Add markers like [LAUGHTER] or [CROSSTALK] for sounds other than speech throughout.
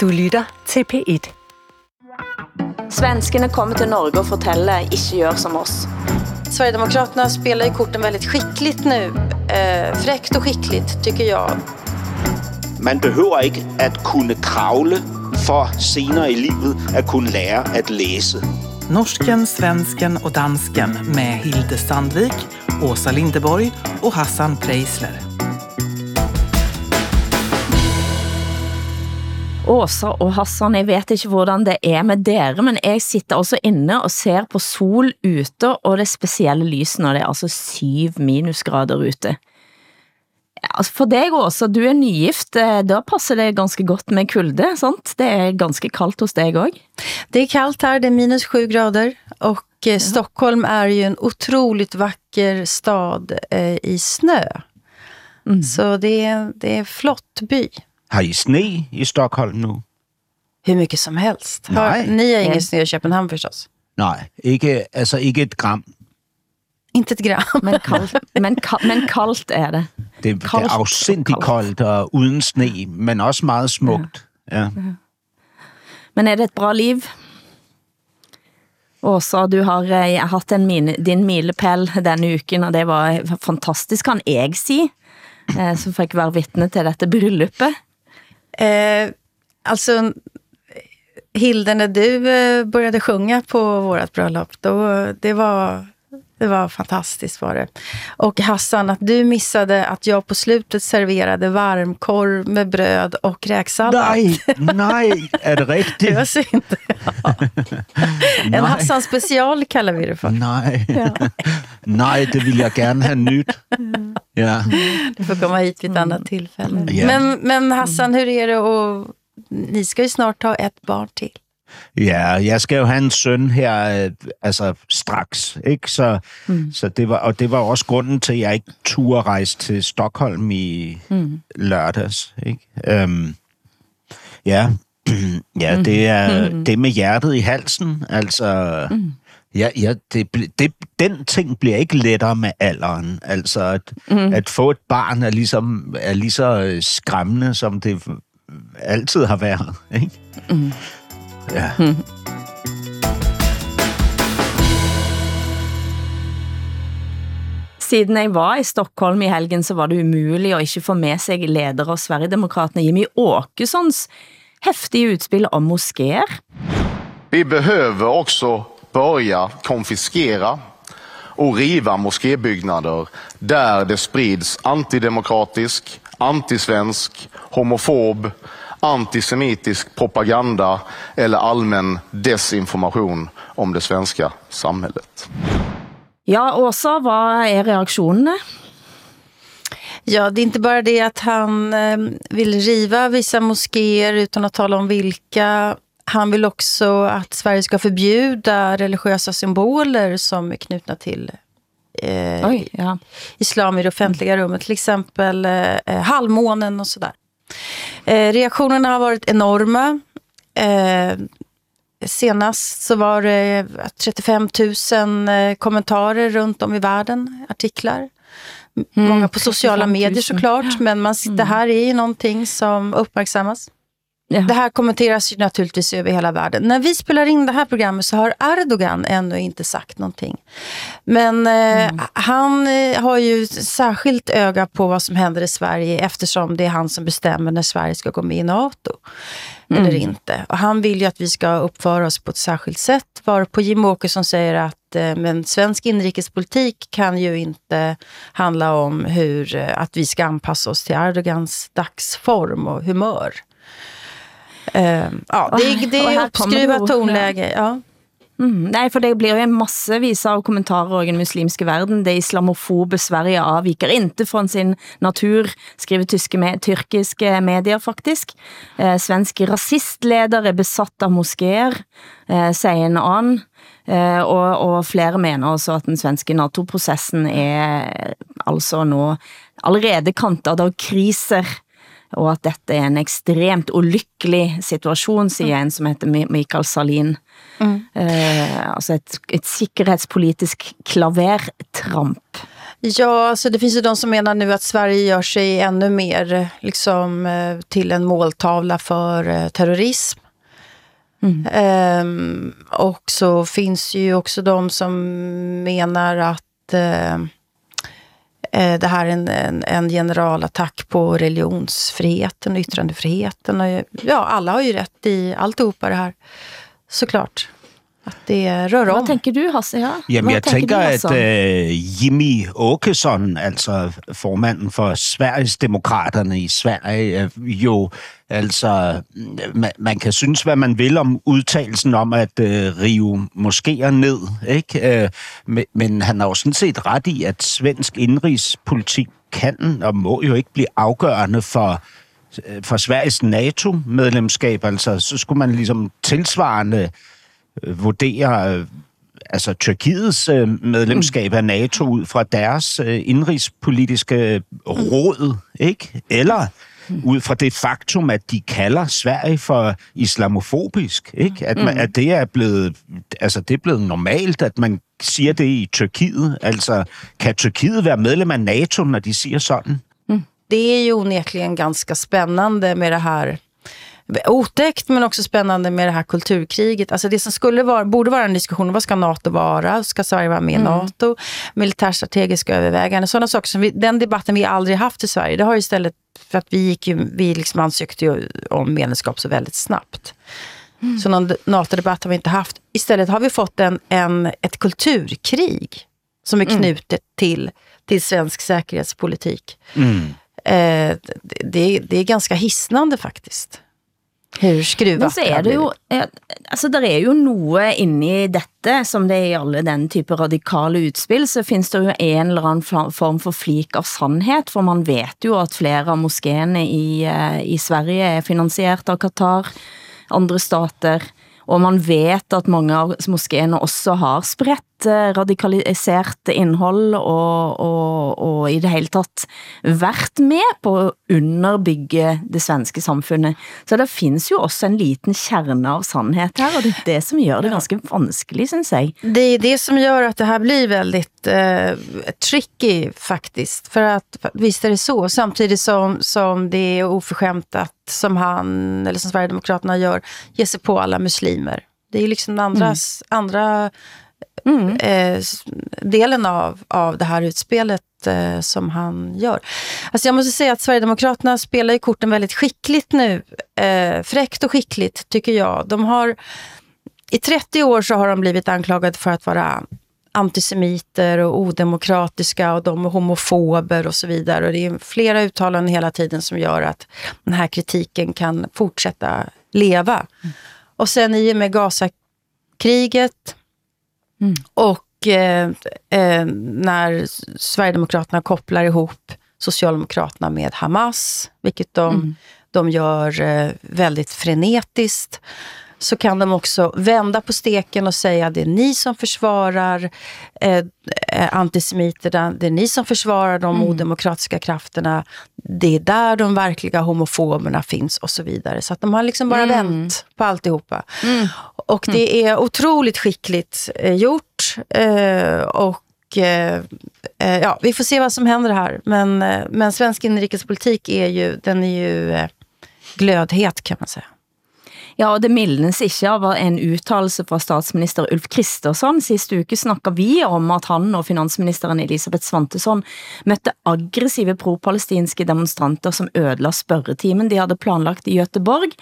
Du lytter til P1. Svenskene kommer til Norge og fortæller, ikke gör som oss. Sverigedemokraterna spelar ju korten väldigt skickligt nu. Eh, fräckt och skickligt, tycker jag. Man behøver ikke at kunne kravle for senere i livet at kunne lære at læse. Norsken, svensken och dansken med Hilde Sandvik, Åsa Lindeborg och Hassan Preisler. Åsa og Hassan, jeg vet ikke hvordan det er med dere, men jeg sitter også inne og ser på sol ute, og det specielle lys når det er altså 7 minusgrader ute. Ja, altså for dig Åsa, du er nygift, eh, da passer det ganske godt med kulde, sant? Det er ganske kallt hos dig også. Det är kallt här, det är minus sju grader. Och eh, Stockholm är ju en otroligt vacker stad eh, i snö. Så det är, det är flott by. Har I sne i Stockholm nu? Hur mycket som helst. Har, Nej. ni har ingen Ja. snö i Köpenhamn förstås. Nej, ikke, altså ikke et gram. Inte ett gram. Men kaldt, men, ka- men kaldt er det. Det, det Koldt er og afsindigt koldt. koldt og uden sne, men også meget smukt. Ja. Men er det et bra liv? Åsa, du har eh, haft en mine, din milepæl denne uken, og det var fantastisk, kan jeg si, eh, som fikk være vittne til dette brylluppet. Eh, alltså, Hilde, när du eh, började sjunga på vårt bröllop, då, eh, det, var, det var fantastiskt var det. Och Hassan, att du missade att jag på slutet serverade varmkorv med bröd och räksallad. Nej, [LAUGHS] nej, er det Det rigtigt? var synd. Ja. [LAUGHS] En. Hassan special kallar vi det för. Nej, [LAUGHS] nej, det vil jeg gerne have nyt. Ja. Du får komma hit vid ett annat tillfälle. Ja. Men, men Hassan, hur är det? Och, ni ska ju snart ha ett barn till. Ja, jeg skal jo have en søn her, øh, altså straks, ikke? Så, mm. så det var, og det var også grunden til, at jeg ikke turde rejse til Stockholm i mm. lørdags, ikke? Øhm, ja, [CLEARS THROAT] ja, det er [LAUGHS] det med hjertet i halsen, altså... Mm. Ja, ja det, det, den ting bliver ikke lettere med alderen. Altså, at, mm. at få et barn er, ligesom, er lige så øh, skræmmende, som det altid har været. Ikke? Mm. Ja. Siden jeg var i Stockholm i helgen, så var det umuligt at ikke få med sig leder av Sverigedemokraterne Jimmy Åkessons häftiga utspel om moskéer. Vi behöver också börja konfiskera och riva moskébyggnader där det sprids antidemokratisk, antisvensk, homofob, antisemitisk propaganda eller allmän desinformation om det svenska samhället. Ja, Åsa, vad är reaktionerna? Ja, det är inte bara det att han eh, vill riva vissa moskéer utan att tala om vilka. Han vill också att Sverige ska förbjuda religiösa symboler som är knutna till eh, Oj, ja. islam i det offentliga rummet. Till exempel eh, halvmånen och sådär. Eh, reaktionerna har varit enorma. Eh, senast så var det 35 000 eh, kommentarer runt om i världen, artiklar. M- Många på sociala 35 000. medier såklart, men man, det här är ju någonting som uppmärksammas. Ja. Det här kommenteras ju naturligtvis över hela världen. När vi spelar in det här programmet så har Erdogan ännu inte sagt någonting. Men eh, han eh, har ju särskilt öga på vad som händer i Sverige eftersom det är han som bestämmer när Sverige ska gå med i NATO. Eller inte. Och han vill ju att vi ska uppföra oss på ett särskilt sätt. Varpå Jim Åkesson säger att eh, men svensk inrikespolitik kan ju inte handla om hur, eh, att vi ska anpassa oss till Erdogans dagsform och humör. Eh, ja, det, det det uppskruvat tonläge. Ja. Mm, nej, for det blir jo en massevis av kommentarer i den muslimske verden. Det islamofobe Sverige avviker inte från sin natur, skriver tyske med, tyrkiske medier faktisk. Eh, svensk rasistleder er besatt av moskéer, eh, sier en annen. Eh, og, og flere mener også at den svenske NATO-processen er altså nå allerede kantet av kriser, og at dette er en ekstremt ulykkelig situation, siger en som heter Mi- Mikael Salin. Eh, altså et, et sikkerhedspolitisk klavertramp. Ja, alltså det finns ju de som menar nu att Sverige gör sig ännu mer liksom, eh, till en måltavla för eh, terrorism. Mm. Um, och så finns ju också de som menar att uh, Eh, det här är en, en, en, generalattack på religionsfriheten och yttrandefriheten. Och, ja, alla har ju rätt i alltihopa det här, såklart. Att det rör om. Hvad tænker du, Hasse? Ja? Jamen, jeg tænker, du, at uh, Jimmy Åkesson, altså formanden for Sveriges Demokraterne i Sverige, jo altså, man, man kan synes, hvad man vil om udtalelsen om at uh, rive moskéer ned, ikke? Uh, men, men han har jo sådan set ret i, at svensk indrigspolitik kan og må jo ikke blive afgørende for for Sveriges NATO-medlemskab. Altså, så skulle man ligesom tilsvarende øh, vurdere øh, altså Tyrkiets øh, medlemskab af NATO ud fra deres øh, indrigspolitiske råd, ikke? Eller ud fra det faktum, at de kalder Sverige for islamofobisk, ikke? At, man, at det er blevet, altså det er blevet normalt, at man siger det i Tyrkiet. Altså, kan Tyrkiet være medlem af NATO, når de siger sådan? Det är ju onekligen ganska spännande med det här otäckt men också spännande med det här kulturkriget. Alltså det som skulle vara, borde vara en diskussion, vad ska NATO vara? Ska Sverige vara med i mm. NATO? Militärstrategiska överväganden, sådana saker. Som vi, den debatten vi aldrig haft i Sverige. Det har istället, för att vi, gick ju, vi liksom ansökte ju om medlemskap så väldigt snabbt. Mm. Så någon NATO-debatt har vi inte haft. Istället har vi fått en, en, ett kulturkrig som är mm. knutet mm. till, till svensk säkerhetspolitik. Mm. Eh, det, det är ganska hisnande faktiskt. Hur skruvat Men så er det jo, altså der er jo noe i dette, som det er i alle den type radikale utspil, så finns det jo en eller anden form for flik av sandhed, for man vet jo at flere av moskéene i, eh, i Sverige er finansiert av Qatar, andre stater, og man vet at mange av moskéene også har spredt radikalisert indhold og, og, og i det hele tatt vært med på at underbygge det svenske samfundet. Så der finns jo også en liten kärna av sandhed her, og det er det som gør det ganske vanskelig, synes jeg. Det är det som gör att det här blir väldigt eh, tricky faktiskt. För att visst är det så, samtidigt som, som det är oförskämt att som han, eller som Sverigedemokraterna gör, ge sig på alla muslimer. Det är liksom andras, mm. andra mm. eh, delen av, av det här utspelet eh, som han gör. Alltså jag måste säga att Sverigedemokraterna spelar ju korten väldigt skickligt nu. Eh, fräckt och skickligt, tycker jag. De har, I 30 år så har de blivit anklagade för att vara antisemiter och odemokratiska och de är homofober och så vidare. Och det är flera uttalanden hela tiden som gör att den här kritiken kan fortsätta leva. Mm. Och sen i och med Gazakriget mm. och eh, eh, när Sverigedemokraterna kopplar ihop Socialdemokraterna med Hamas, vilket de, mm. de gör eh, väldigt frenetiskt så kan de också vända på steken och säga det är ni som försvarar eh, eh, antisemiterna, det är ni som försvarar de mm. odemokratiska krafterna. Det är där de verkliga homofoberna finns och så vidare. Så att de har liksom bara mm. vänt på alltihopa. Mm. Och det är otroligt skickligt eh, gjort. Eh, och eh, eh, ja, vi får se vad som händer här. Men, eh, men svensk inrikespolitik är ju, den är ju glödhet kan man säga. Ja, og det mildnes ikke av en uttalelse fra statsminister Ulf Kristersson. Sidste uke snakker vi om at han og finansministeren Elisabeth Svantesson møtte aggressive pro-palestinske demonstranter som ødela spørretimen de havde planlagt i Göteborg.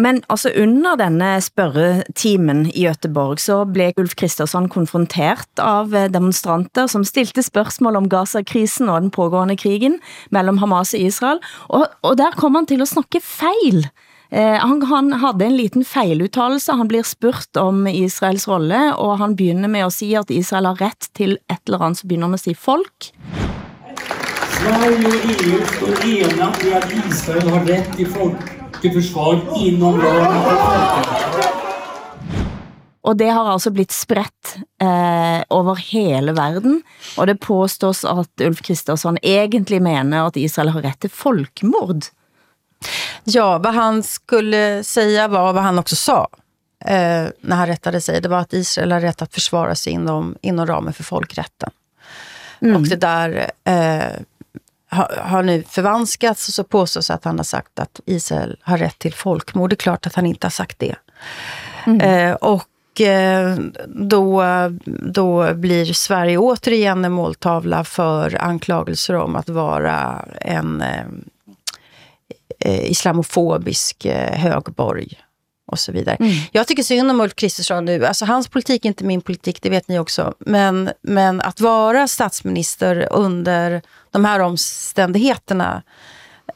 Men altså under denne spørretimen i Göteborg, så blev Ulf Kristersson konfrontert av demonstranter, som stilte spørgsmål om Gaza-krisen og den pågående krigen mellem Hamas og Israel. Og, og der kom han til at snakke fejl. Eh, han, han havde en liten fejluttalelse, han blir spurgt om Israels rolle, og han begynder med at sige, at Israel har ret til et eller andet, så begynder han at sige folk. Sverige og EU står enat i at Israel har ret til folkeforsvar inom ramen for folkeretten. Og det har altså blitt spredt eh, over hele verden, og det påstås at Ulf Kristersson egentlig mener at Israel har ret til folkmord. Ja, vad han skulle säga var vad han också sa eh, när han rättade sig. Det var att Israel har rätt att försvara sig inom, inom ramen för folkrätten. Mm. Och det där eh, har, har nu förvanskats och så påstås att han har sagt att Israel har rätt till folkmord. Det är klart att han inte har sagt det. Mm. Eh, och eh, då, då blir Sverige återigen en måltavla för anklagelser om att vara en eh, islamofobisk eh, högborg och så vidare. Mm. Jag tycker synd om Ulf Kristersson nu. Alltså, hans politik är inte min politik, det vet ni också. Men, men att vara statsminister under de här omständigheterna,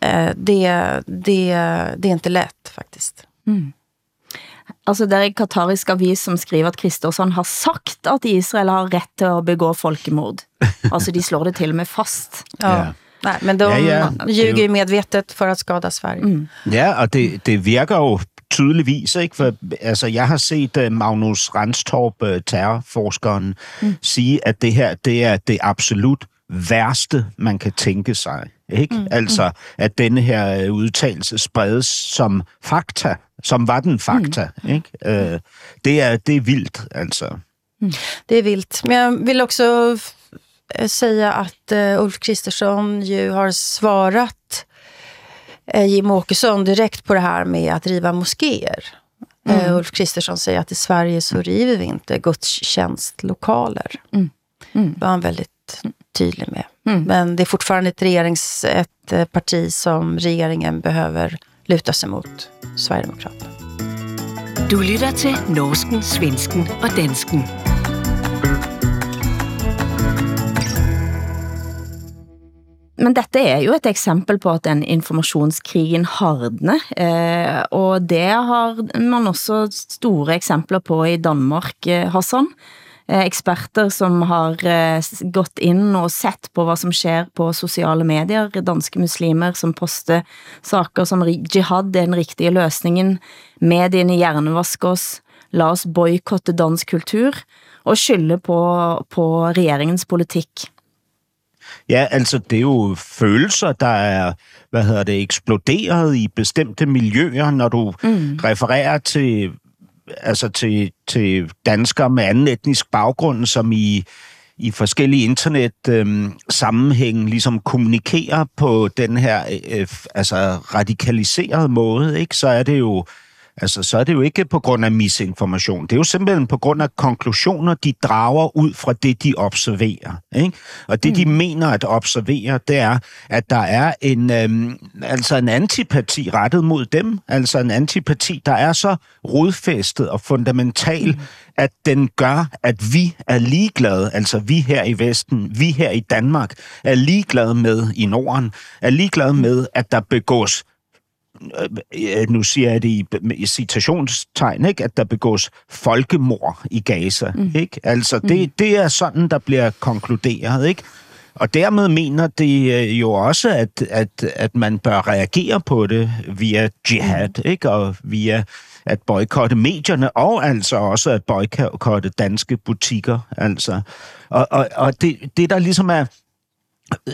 eh, det, det, det är inte lätt faktiskt. Mm. Altså, det er en katarisk avis, som skriver, at Kristersson har sagt, at Israel har rätt til at begå folkemord. altså, [LAUGHS] de slår det til med fast. Ja. Yeah. Nej, men de ja, ja. ljuger medvetet for at skade Sverige. Mm. Ja, og det, det virker jo tydeligvis, ikke? For, altså, jeg har set uh, Magnus Ranstorp, uh, terrorforskeren, mm. sige, at det her, det er det absolut værste, man kan tænke sig. Ikke? Mm. Altså, at denne her øh, udtalelse spredes som fakta, som var den fakta. Mm. Ikke? Uh, det, er, det er vildt, altså. Mm. Det är vilt. Men jag vill också säga att uh, Ulf Kristersson ju har svarat uh, Jim Åkesson direkt på det här med att riva moskéer. Mm. Uh, Ulf Kristersson säger att i Sverige så river vi inte gudstjänstlokaler. Mm. Mm. Det var han väldigt tydlig med. Mm. Men det är fortfarande ett, regerings, ett eh, parti som regeringen behöver luta sig mot, Sverigedemokraterna. Du lytter til Norsken, Svensken og Dansken. Men dette er jo et eksempel på at den informationskrigen hardner, eh, og det har man også store eksempler på i Danmark, eh, Hassan. Eh, eksperter som har eh, gått ind og sett på hvad som sker på sociale medier, danske muslimer som poster saker som jihad er den rigtige løsningen, medierne hjernevasker oss, la oss boykotte dansk kultur og skylde på, på regeringens politik. Ja, altså det er jo følelser, der er, hvad hedder det, eksploderet i bestemte miljøer, når du mm. refererer til altså til, til danskere med anden etnisk baggrund, som i, i forskellige internet øh, sammenhænge ligesom kommunikerer på den her øh, altså radikaliserede måde, ikke? så er det jo altså, så er det jo ikke på grund af misinformation. Det er jo simpelthen på grund af konklusioner, de drager ud fra det, de observerer. Ikke? Og det, mm. de mener at observere, det er, at der er en, øhm, altså en antipati rettet mod dem. Altså en antipati, der er så rodfæstet og fundamental, mm. at den gør, at vi er ligeglade, altså vi her i Vesten, vi her i Danmark, er ligeglade med i Norden, er ligeglade med, at der begås nu siger jeg det i, i citationstegn, ikke? at der begås folkemord i Gaza. Mm. Ikke? Altså, det, mm. det er sådan, der bliver konkluderet. Ikke? Og dermed mener det øh, jo også, at, at, at man bør reagere på det via jihad, mm. ikke? og via at boykotte medierne, og altså også at boykotte danske butikker. Altså. Og, og, og det, det, der ligesom er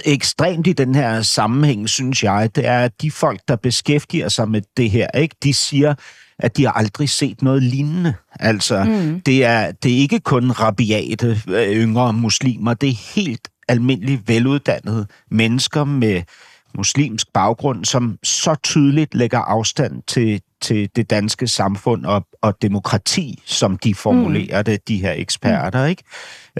ekstremt i den her sammenhæng, synes jeg, det er, at de folk, der beskæftiger sig med det her, ikke, de siger, at de har aldrig set noget lignende. Altså, mm. det, er, det er ikke kun rabiate øh, yngre muslimer, det er helt almindeligt veluddannede mennesker med muslimsk baggrund, som så tydeligt lægger afstand til, til det danske samfund og, og demokrati, som de formulerer mm. det, de her eksperter. Ikke?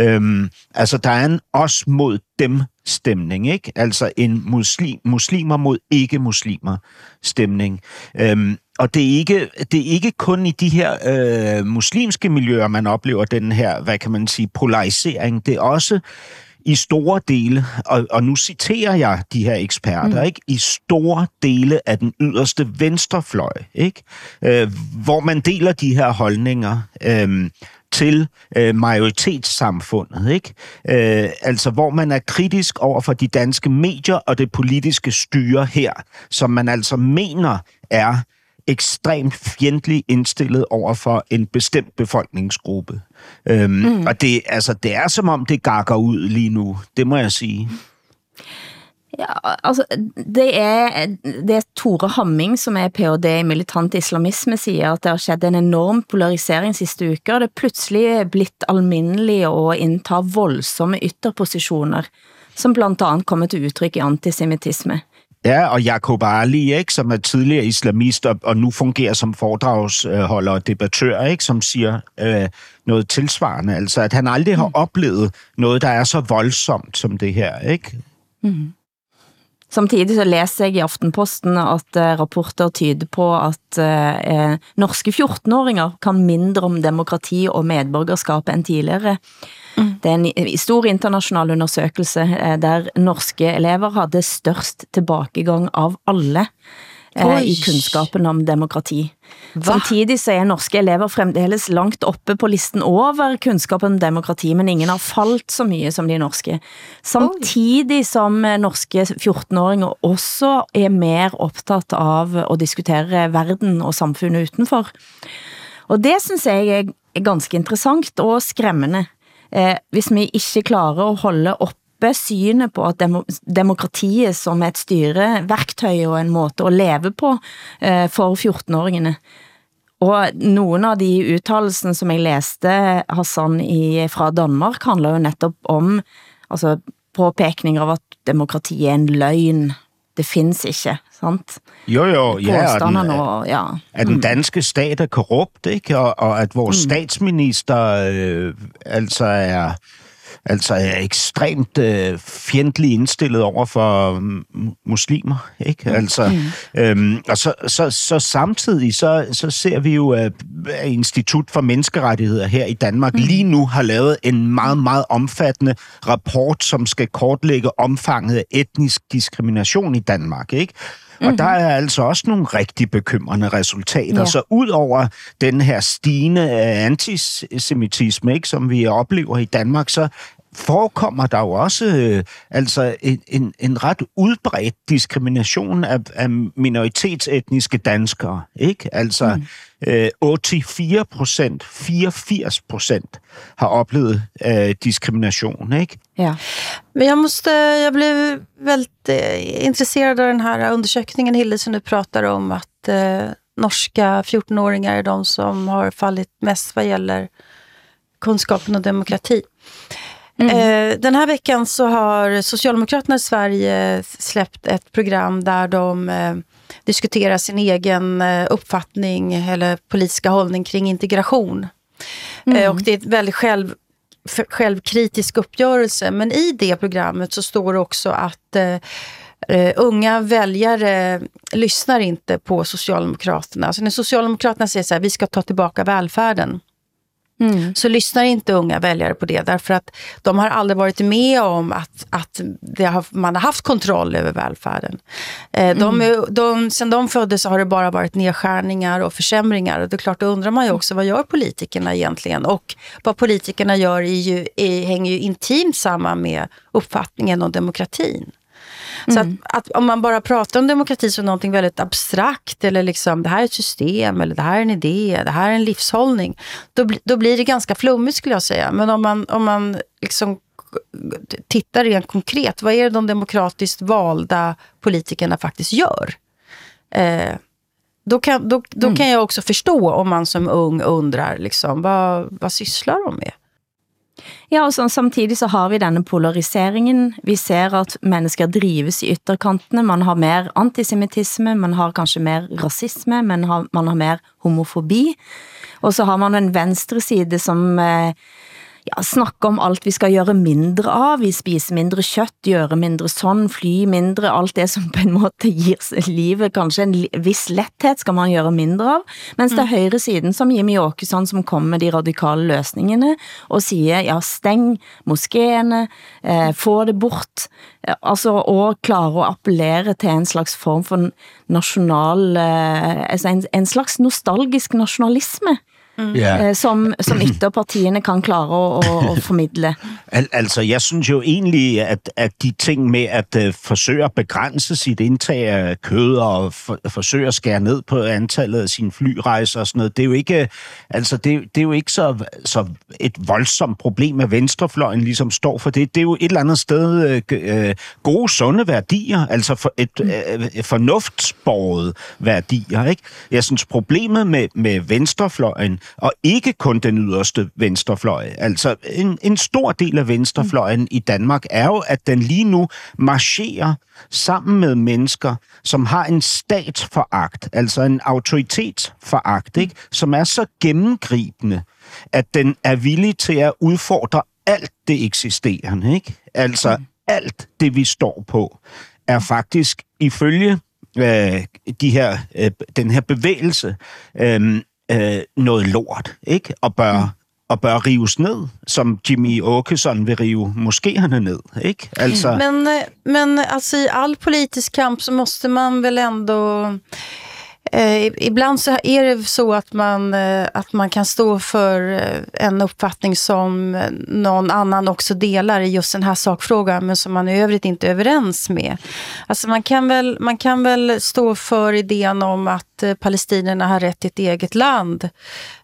Øhm, altså, der er en os mod dem stemning, ikke? Altså en muslim, muslimer mod ikke-muslimer stemning. Øhm, og det er, ikke, det er ikke kun i de her øh, muslimske miljøer, man oplever den her, hvad kan man sige, polarisering. Det er også i store dele, og, og nu citerer jeg de her eksperter, mm. ikke? i store dele af den yderste venstrefløj, ikke? Øh, hvor man deler de her holdninger. Øh, til øh, majoritetssamfundet, ikke? Øh, altså hvor man er kritisk over for de danske medier og det politiske styre her, som man altså mener er ekstremt fjendtligt indstillet over for en bestemt befolkningsgruppe. Øhm, mm. Og det, altså, det er som om, det gakker ud lige nu. Det må jeg sige. Ja, altså, det er, det Tore Hamming, som er PhD i militant islamisme, siger, at det har skjedd en enorm polarisering sidste uker, og det er pludselig blitt almindelig å indta voldsomme ytterpositioner, som blandt andet kommer til udtryk i antisemitisme. Ja, og Jacob Ali, ikke, som er tidligere islamist og, og nu fungerer som foredragsholder og debattør, ikke, som siger øh, noget tilsvarende. Altså, at han aldrig har oplevet noget, der er så voldsomt som det her. Ikke? Mm. Samtidig så læser jeg i Aftenposten, at uh, rapporter tyder på, at uh, norske 14-åringer kan mindre om demokrati og medborgerskap end tidligere. Det er en stor international undersøgelse, uh, der norske elever havde størst tilbakegang av alle eh, i kunskapen om demokrati. Hva? Samtidig så er norske elever fremdeles langt oppe på listen over kunskapen om demokrati, men ingen har falt så mye som de norske. Samtidig som eh, norske 14-åringer også er mer optaget av at diskutere verden og samfundet utenfor. Og det synes jeg er ganske interessant og skræmmende. Eh, hvis vi ikke klarer at holde op synet på at demo demokratiet som et styre, værktøj og en måte at leve på eh, for 14-åringene. Og nogle af de uttalelsen, som jeg læste, Hassan, i, fra Danmark, handler jo netop om altså, påpekninger av at demokrati er en løgn. Det findes ikke, sant? Jo, jo, ja, og den, og, ja. at den mm. danske stat er korrupt, ikke? Og, og at vores mm. statsminister øh, altså er altså er ekstremt øh, fjendtlig indstillet over for mm, muslimer, ikke? Mm. Altså, mm. øhm, og så, så, så samtidig så, så ser vi jo, at Institut for Menneskerettigheder her i Danmark mm. lige nu har lavet en meget, meget omfattende rapport, som skal kortlægge omfanget af etnisk diskrimination i Danmark, ikke? Og mm-hmm. der er altså også nogle rigtig bekymrende resultater. Ja. Så ud over den her stigende antisemitisme, ikke, som vi oplever i Danmark, så forekommer der jo også øh, altså en, en, en ret udbredt diskrimination af, af minoritetsetniske danskere. Ikke? Altså mm. øh, 84 procent, 84 procent har oplevet øh, diskrimination. Ikke? Ja. Men jag, måste, jag blev väldigt eh, intresserad av den här undersökningen, Hilde, som du pratar om, att eh, norska 14-åringar är de som har fallit mest vad gäller kunskapen och demokrati. Mm. Eh, den här veckan så har Socialdemokraterna i Sverige släppt ett program där de eh, diskuterar sin egen eh, uppfattning eller politiska hållning kring integration. Mm. och det är ett väldigt själv, självkritisk uppgörelse. Men i det programmet så står det också att Uh, unga väljare lyssnar inte på Socialdemokraterna. Alltså när Socialdemokraterna säger så här, vi ska ta tillbaka välfärden. Mm. Så lyssnar inte unga väljare på det, därför att de har aldrig varit med om att, att har, man har haft kontroll över välfärden. Eh, de, mm. de, sen de föddes så har det bara varit nedskärningar och försämringar. Och det är klart, då undrar man ju också, vad gör politikerna egentligen? Och vad politikerna gör är ju, är, hänger ju intimt samman med uppfattningen om demokratin. Så att, att, om man bara pratar om demokrati som någonting väldigt abstrakt eller liksom det här är ett system eller det här är en idé, det här är en livshållning. Då, då blir det ganska flummigt skulle jag säga. Men om man, om man liksom tittar rent konkret, vad är det de demokratiskt valda politikerna faktiskt gör? Eh, då kan, då, då mm. kan jag också förstå om man som ung undrar, liksom, vad, vad sysslar de med? Ja, og så, samtidig så har vi denne polariseringen. Vi ser at mennesker drives i ytterkantene. Man har mer antisemitisme, man har kanskje mer rasisme, men har, man har mer homofobi. Og så har man en venstre side som... Eh, ja, snakke om alt vi skal gøre mindre av, vi spiser mindre kjøtt, gøre mindre sånn, fly mindre, alt det som på en måte gir livet kanskje en viss letthet skal man gøre mindre av, mens det er mm. højre siden som Jimmy Åkesson som kommer med de radikale løsningene og siger, ja, steng moskéene, eh, få det bort, eh, altså og klare at appellere til en slags form for national, eh, altså en, en slags nostalgisk nationalisme, Ja. eh, som, som ytterpartiene kan klare at, at, at formidle. [LAUGHS] Al- altså, jeg synes jo egentlig, at, at de ting med at uh, forsøge at begrænse sit indtag af kød og for, forsøge at skære ned på antallet af sine flyrejser og sådan noget, det er jo ikke, altså, det, det er jo ikke så, så et voldsomt problem, at venstrefløjen ligesom står for det. Det er jo et eller andet sted uh, gode, sunde værdier, altså for et uh, fornuftsborget værdier. Ikke? Jeg synes, problemet med, med venstrefløjen, og ikke kun den yderste venstrefløj, altså en, en stor del af venstrefløjen mm. i Danmark, er jo, at den lige nu marcherer sammen med mennesker, som har en statsforagt, altså en autoritetsforagt, ikke? som er så gennemgribende, at den er villig til at udfordre alt det eksisterende. Ikke? Altså mm. alt det, vi står på, er faktisk ifølge øh, de her, øh, den her bevægelse øh, øh, noget lort, ikke? Og bør, og bør rives ned, som Jimmy Åkesson vil rive moskéerne ned, ikke? Altså, Men, eh, men alltså i all politisk kamp så måste man väl ändå... Eh, ibland så är det så att man, eh, att man kan stå för eh, en uppfattning som eh, någon annan också delar i just den här sakfrågan men som man i övrigt inte är överens med. Alltså man, kan väl, man kan väl stå för idén om att eh, palestinierna har rätt till ett eget land.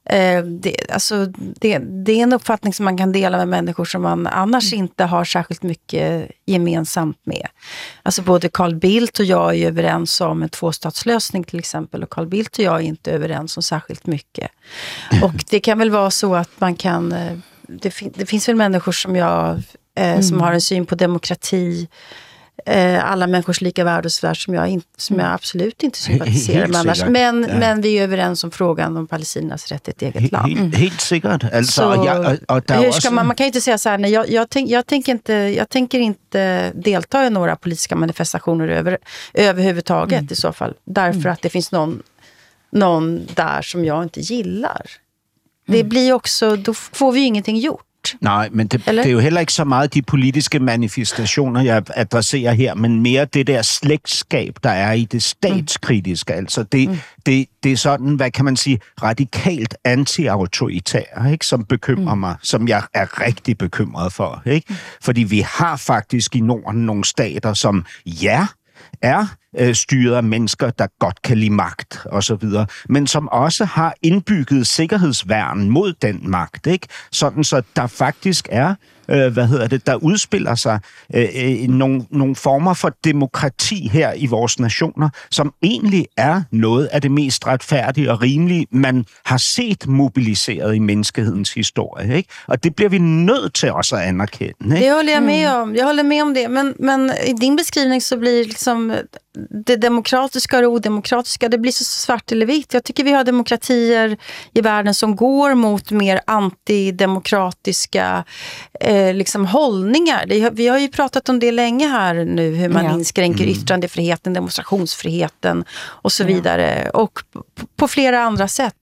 Eh, det, alltså det, det är en uppfattning som man kan dela med människor som man annars inte har särskilt mycket gemensamt med. Alltså både Carl Bildt och jag är överens om en tvåstatslösning till exempel och Carl Bildt och jag är inte överens om särskilt mycket. [LAUGHS] Och det kan väl vara så att man kan... eh, Det, fin, det finns väl människor som jag eh, som har en syn på demokrati eh, alla människors lika värde och sådär som jag, in, som jag absolut inte sympatiserar med annars. Men, Ja. men vi är överens om frågan om Palestinas rätt till ett eget land. helt, helt sikkert. Altså, Så og der er hur ska man, man kan ju inte säga så här, nej, jag, jag, tänk, jag, tänker inte, jag tänker inte delta i några politiska manifestationer över, överhuvudtaget i så fall. Därför att det finns någon, någon där som jag inte gillar. Det blir ju också, då får vi ju ingenting gjort. Nej, men det, Eller? det er jo heller ikke så meget de politiske manifestationer, jeg adresserer her, men mere det der slægtskab, der er i det statskritiske. Altså det, mm. det, det er sådan, hvad kan man sige, radikalt anti-autoritær, ikke, som bekymrer mm. mig, som jeg er rigtig bekymret for. Ikke? Fordi vi har faktisk i Norden nogle stater, som ja, er øh, styret af mennesker, der godt kan lide magt og så videre, men som også har indbygget sikkerhedsværn mod den magt, ikke? Sådan så der faktisk er øh, hvad hedder det, der udspiller sig øh, øh, nogle, nogle former for demokrati her i vores nationer, som egentlig er noget af det mest retfærdige og rimelige, man har set mobiliseret i menneskehedens historie. Ikke? Og det bliver vi nødt til også at anerkende. Ikke? Det håller jag med om. Jag håller med om det. Men, men i din beskrivning så blir liksom det demokratiska och det odemokratiska, det blir så svart eller vitt. Jag tycker vi har demokratier i världen som går mot mer antidemokratiska eh, liksom hållningar. Det, vi har ju pratat om det länge här nu, hur man Ja. inskränker yttrandefriheten, demonstrationsfriheten och så vidare. Och på, på flera andra sätt.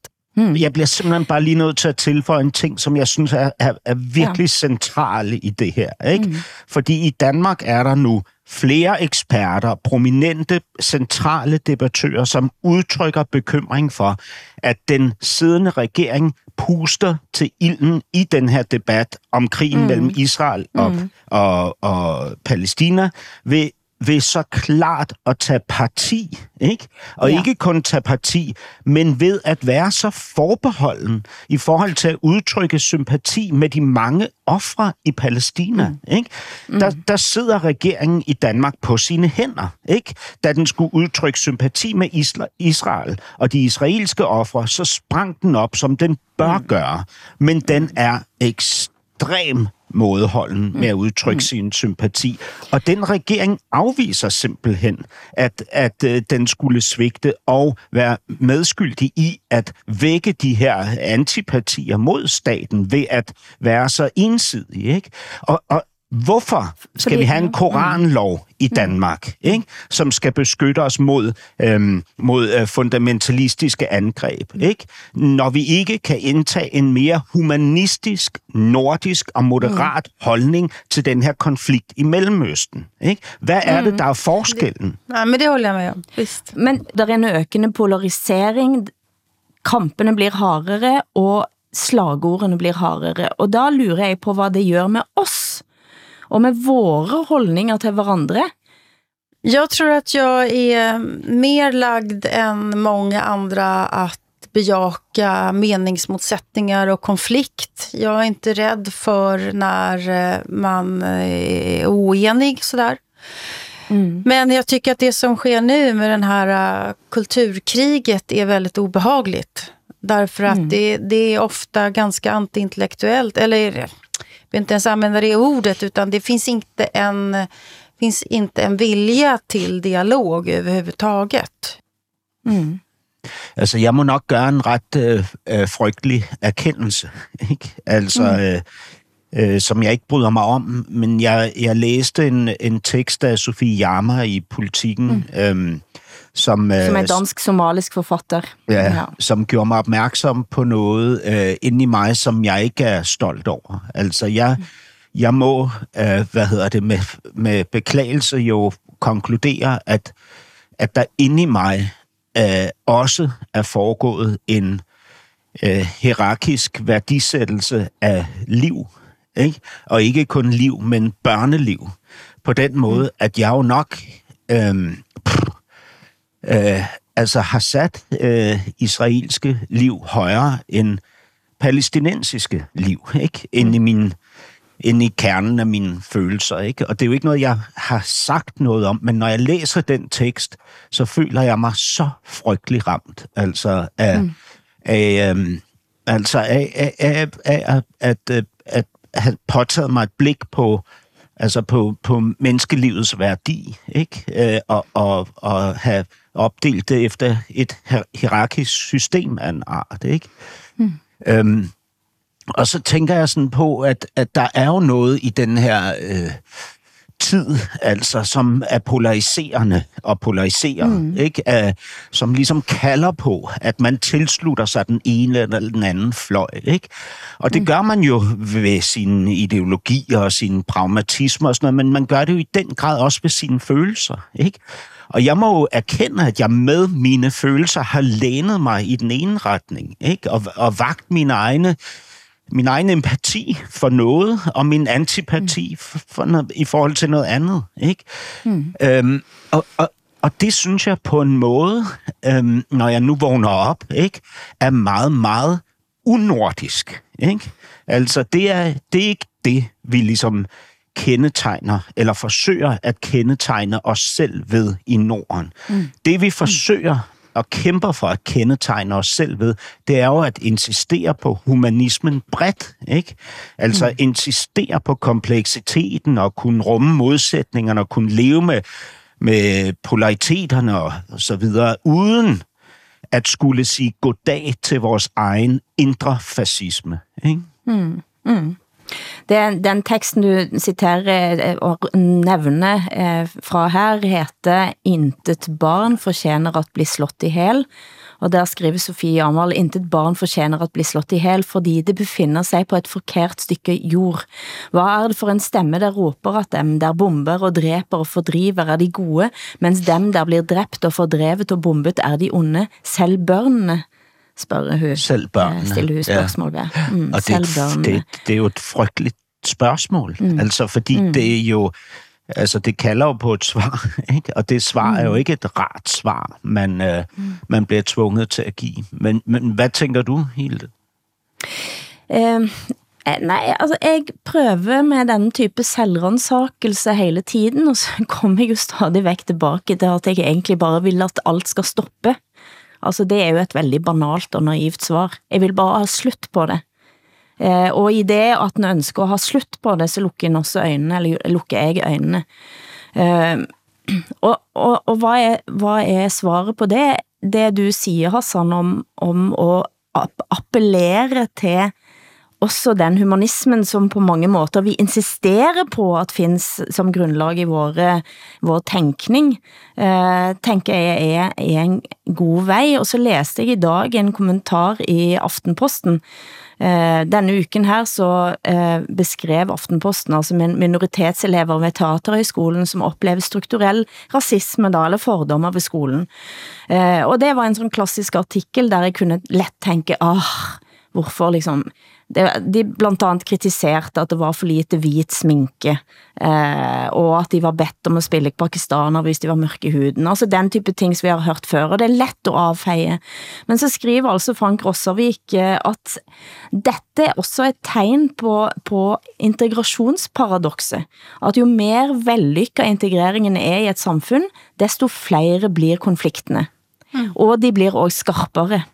Jeg bliver simpelthen bare lige nødt til at tilføje en ting, som jeg synes er, er, er virkelig ja. central i det her. Ikke? Mm. Fordi i Danmark er der nu flere eksperter, prominente, centrale debattører, som udtrykker bekymring for, at den siddende regering puster til ilden i den her debat om krigen mm. mellem Israel og, mm. og, og Palæstina ved ved så klart at tage parti, ikke? Og Ja. ikke kun tage parti, men ved at være så forbeholden i forhold til at udtrykke sympati med de mange ofre i Palæstina, mm. ikke? Der, der sidder regeringen i Danmark på sine hænder, ikke? Da den skulle udtrykke sympati med Isla- Israel og de israelske ofre, så sprang den op, som den bør mm. gøre. Men den er ekstrem mådeholden med at udtrykke sin sympati. Og den regering afviser simpelthen, at, at øh, den skulle svigte og være medskyldig i at vække de her antipatier mod staten ved at være så ensidig. Ikke? Og, og hvorfor skal Fordi- vi have en koranlov i Danmark, ikke? som skal beskytte os mod, øhm, mod øh, fundamentalistiske angreb, ikke? når vi ikke kan indtage en mere humanistisk, nordisk og moderat holdning til den her konflikt i Mellemøsten. Ikke? Hvad er det, der er forskellen? Nej, men det håller jag med om. Visst. Men der er en økende polarisering. kampene blir hardere, og slagordene blir hardere. Og da lurer jeg på, hvad det gør med oss, og med våre holdninger til hverandre. Jag tror att jag är mer lagd än många andra att bejaka meningsmotsättningar och konflikt. Jag är inte rädd för när eh, man är oenig sådär. Mm. Men jag tycker att det som sker nu med den här uh, kulturkriget är väldigt obehagligt. Därför att mm. det, det är ofta ganska antiintellektuellt, eller vill inte ens använda det ordet, utan det finns inte en, finns inte en vilja till dialog överhuvudtaget. Mm. Altså, jeg må nok gøre en ret øh, øh, frygtelig erkendelse, [LAUGHS] ikke? Altså, mm. øh, øh, som jeg ikke bryder mig om, men jeg, jeg læste en, en tekst af Sofie Jammer i Politiken, mm. øhm, som, øh, som er dansk-somalisk forfatter. Ja, ja, som gjorde mig opmærksom på noget øh, inde i mig, som jeg ikke er stolt over. Altså, jeg, jeg må, øh, hvad hedder det, med, med beklagelse jo konkludere, at, at der inde i mig øh, også er foregået en øh, hierarkisk værdisættelse af liv. Ikke? Og ikke kun liv, men børneliv. På den måde, mm. at jeg jo nok øh, øh, altså har sat øh, israelske liv højere end palæstinensiske liv, ikke? Ind i min ind i kernen af mine følelser, ikke? Og det er jo ikke noget, jeg har sagt noget om, men når jeg læser den tekst, så føler jeg mig så frygtelig ramt, altså af, mm. af, øhm, altså af, af, af, af at, at, at, at have påtaget mig et blik på, altså på, på menneskelivets værdi, ikke? Øh, og, og, og have opdelt det efter et hierarkisk system af en art, ikke? Mm. Øhm, og så tænker jeg sådan på, at, at der er jo noget i den her øh, tid, altså, som er polariserende og polariserer, mm. ikke? Uh, som ligesom kalder på, at man tilslutter sig den ene eller den anden fløj. Ikke? Og det mm. gør man jo ved sin ideologi og sin pragmatisme og sådan noget, men man gør det jo i den grad også ved sine følelser. Ikke? Og jeg må jo erkende, at jeg med mine følelser har lænet mig i den ene retning, ikke? Og, og vagt mine egne min egen empati for noget, og min antipati mm. for, for noget, i forhold til noget andet. Ikke? Mm. Øhm, og, og, og det synes jeg på en måde, øhm, når jeg nu vågner op, ikke, er meget, meget unordisk. Ikke? Altså, det er, det er ikke det, vi ligesom kendetegner, eller forsøger at kendetegne os selv ved i Norden. Mm. Det vi forsøger og kæmper for at kendetegne os selv ved, det er jo at insistere på humanismen bredt, ikke? Altså mm. insistere på kompleksiteten og kunne rumme modsætningerne og kunne leve med, med polariteterne og så videre, uden at skulle sige goddag til vores egen indre fascisme, ikke? Mm. Mm. Det, den teksten du citerer eh, og nævner eh, fra her heter Intet barn fortjener at bli slått i hel. Og der skriver Sofie Amal, intet barn fortjener at bli slått i hel, fordi det befinder sig på et forkert stykke jord. Hvad er det for en stemme, der råber at dem, der bomber og dræber og fordriver, er de gode, mens dem, der blir dræbt og fordrevet og bombet, er de onde, selv børnene? Spørger hun. Selv børnene. Stiller hun spørgsmål ved. Mm, og det, det, det er jo et frygteligt spørgsmål, mm. altså fordi mm. det er jo, altså det kalder jo på et svar, [LAUGHS] ikke? og det svar mm. er jo ikke et rart svar, man, øh, mm. man bliver tvunget til at give. Men, men hvad tænker du, Hilde? Um, Nej, altså jeg prøver med den type selvrensakelse hele tiden, og så [LAUGHS] kommer jeg jo stadig væk tilbage til at jeg egentlig bare vil at alt skal stoppe. Altså det er jo et veldig banalt og naivt svar. Jeg vil bare ha slut på det. Eh, og i det at den ønsker å ha slut på det, så lukker en også øjnene, eller lukker jeg øjnene. Eh, [CLEARS THROAT] og, og, og hvad, er, hvad er svaret på det? Det du siger, Hassan, om, om at appellere til også den humanismen, som på mange måter vi insisterer på at findes som grundlag i våre, vår tænkning, eh, tænker jeg er, er en god vej. Og så læste jeg i dag en kommentar i Aftenposten, Eh, denne uken her så eh, beskrev Aftenposten altså minoritetselever ved Teaterhøjskolen som oplever strukturell rasisme da, eller fordommer ved skolen. Eh, og det var en sådan klassisk artikel, der jeg kunne let tænke, ah, hvorfor liksom de blandt andet kritiserte at det var for lite hvit sminke, eh, og at de var bedt om at spille pakistaner hvis de var mørke i huden. Altså den type ting som vi har hørt før, og det er let at avfeie. Men så skriver altså Frank Rossavik eh, at dette er også et tegn på, på integrationsparadoxet. At jo mer vellykket integreringen er i et samfund, desto flere blir konfliktene. Mm. Og de blir også skarpere.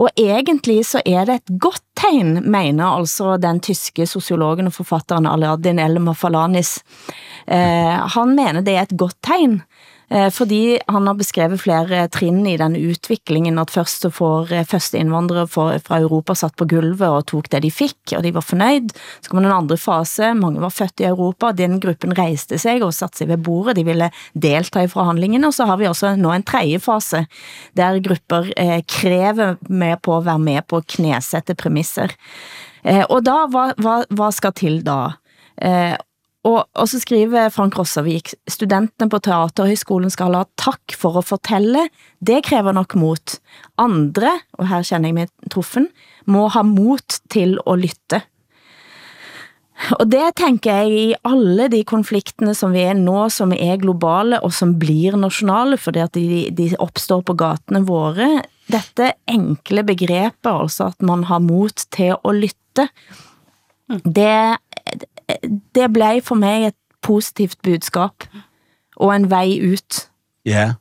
Og egentlig så er det et godt tegn, mener altså den tyske sociologen og forfatteren Aladin Elmer Falanis. Eh, han mener det er et godt tegn, Eh, fordi han har beskrevet flere trin i den utviklingen, at først så får eh, første indvandrere fra Europa satt på gulvet og tog det de fik, og de var fornøyd. Så kom den andre fase, mange var født i Europa, den gruppen rejste sig og satte sig ved bordet, de ville delta i forhandlingene, og så har vi også nå en tredje fase, der grupper eh, kræver med på at være med på at knæsætte premisser. Eh, og da, hvad, hvad, hvad skal til da? Og, og så skriver Frank Rossavik, studentene på Teaterhøjskolen skal ha tak for at fortælle. Det kræver nok mot. Andre, og her kender jeg mig truffen, må ha mot til at lytte. Og det tænker jeg i alle de konfliktene som vi er nå, som er globale og som blir nationale, fordi at de, de opstår på gatene våre. Dette enkle begrebet, altså at man har mot til at lytte, det, det blev for mig et positivt budskab og en vej ud. Ja,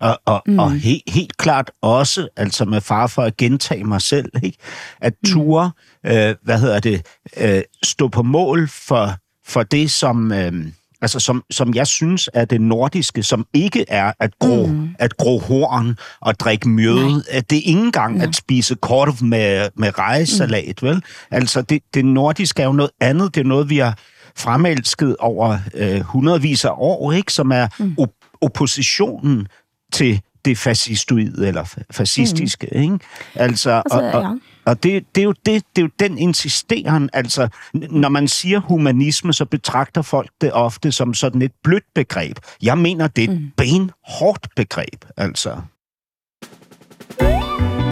og, og, mm. og helt, helt klart også, altså med far for at gentage mig selv, ikke? at mm. ture, mm. øh, hvad hedder det, øh, stå på mål for, for det, som, øh, altså som, som jeg synes er det nordiske, som ikke er at gro, mm. at gro horn og drikke mjøde. At det er ikke engang ja. at spise korv med, med rejsalat, mm. vel? Altså, det, det nordiske er jo noget andet. Det er noget, vi har fremelsket over øh, hundredvis af år, ikke? Som er mm. op- oppositionen til det fascistoide eller fascistiske, mm. ikke? Altså, altså og, og, ja. Og det, det, er jo det, det er jo den insisteren, altså når man siger humanisme, så betragter folk det ofte som sådan et blødt begreb. Jeg mener, det er et mm. benhårdt begreb, altså.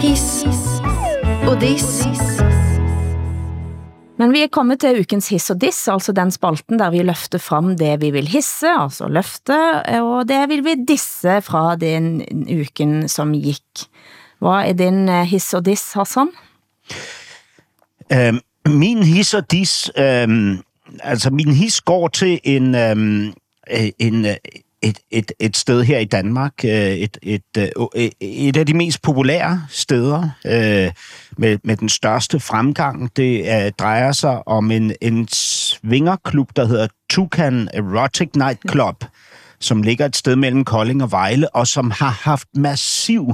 His og dis. Men vi er kommet til ukens hiss og diss, altså den spalten der vi løfter frem det vi vil hisse, altså løfte, og det vil vi disse fra den uken som gik. Hvad er din eh, hiss og diss, Hassan? Øhm, min his og dis, øhm, altså min his går til en, øhm, øh, en, øh, et, et, et sted her i Danmark, øh, et, et, et, et af de mest populære steder øh, med, med den største fremgang. Det er, drejer sig om en, en svingerklub, der hedder Tucan Erotic Night Club, som ligger et sted mellem Kolding og Vejle, og som har haft massiv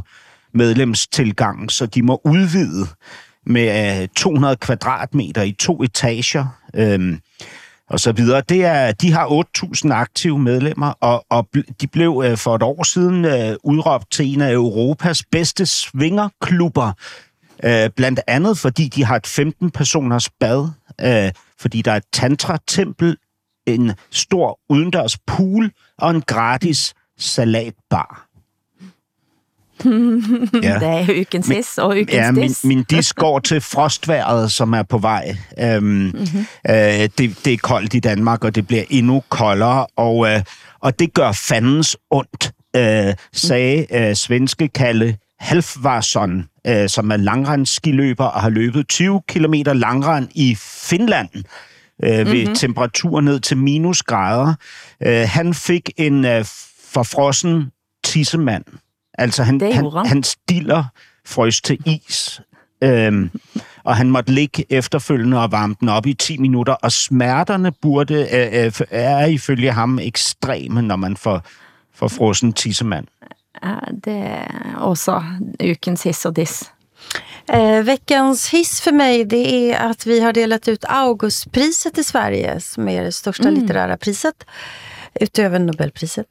medlemstilgang, så de må udvide med øh, 200 kvadratmeter i to etager. Øhm, og så videre. Det er, de har 8.000 aktive medlemmer, og, og de blev øh, for et år siden øh, udråbt til en af Europas bedste svingerklubber, øh, blandt andet fordi de har et 15-personers bad, øh, fordi der er et tantra-tempel, en stor udendørs pool og en gratis salatbar ja. [LAUGHS] det er ukens sis og ukens ja, min, min dis går til frostværet, som er på vej. Øhm, mm-hmm. øh, det, det er koldt i Danmark, og det bliver endnu koldere, og, øh, og det gør fandens ondt, øh, sagde øh, svenske Kalle Halfvarsson, øh, som er langrensskiløber og har løbet 20 km langrend i Finland øh, ved mm-hmm. temperatur ned til minusgrader. Øh, han fik en øh, forfrossen tissemand Altså, han, han, han stiller frøs til is, øhm, og han måtte ligge efterfølgende og varme den op i 10 minutter, og smerterne burde, øh, øh, er ifølge ham ekstreme, når man får, får frossen tissemand. Ja, det er også ukens hiss og diss. Eh, veckans hiss för mig det är att vi har delat ut Augustpriset i Sverige som är det största Mm. litterära priset utöver Nobelpriset.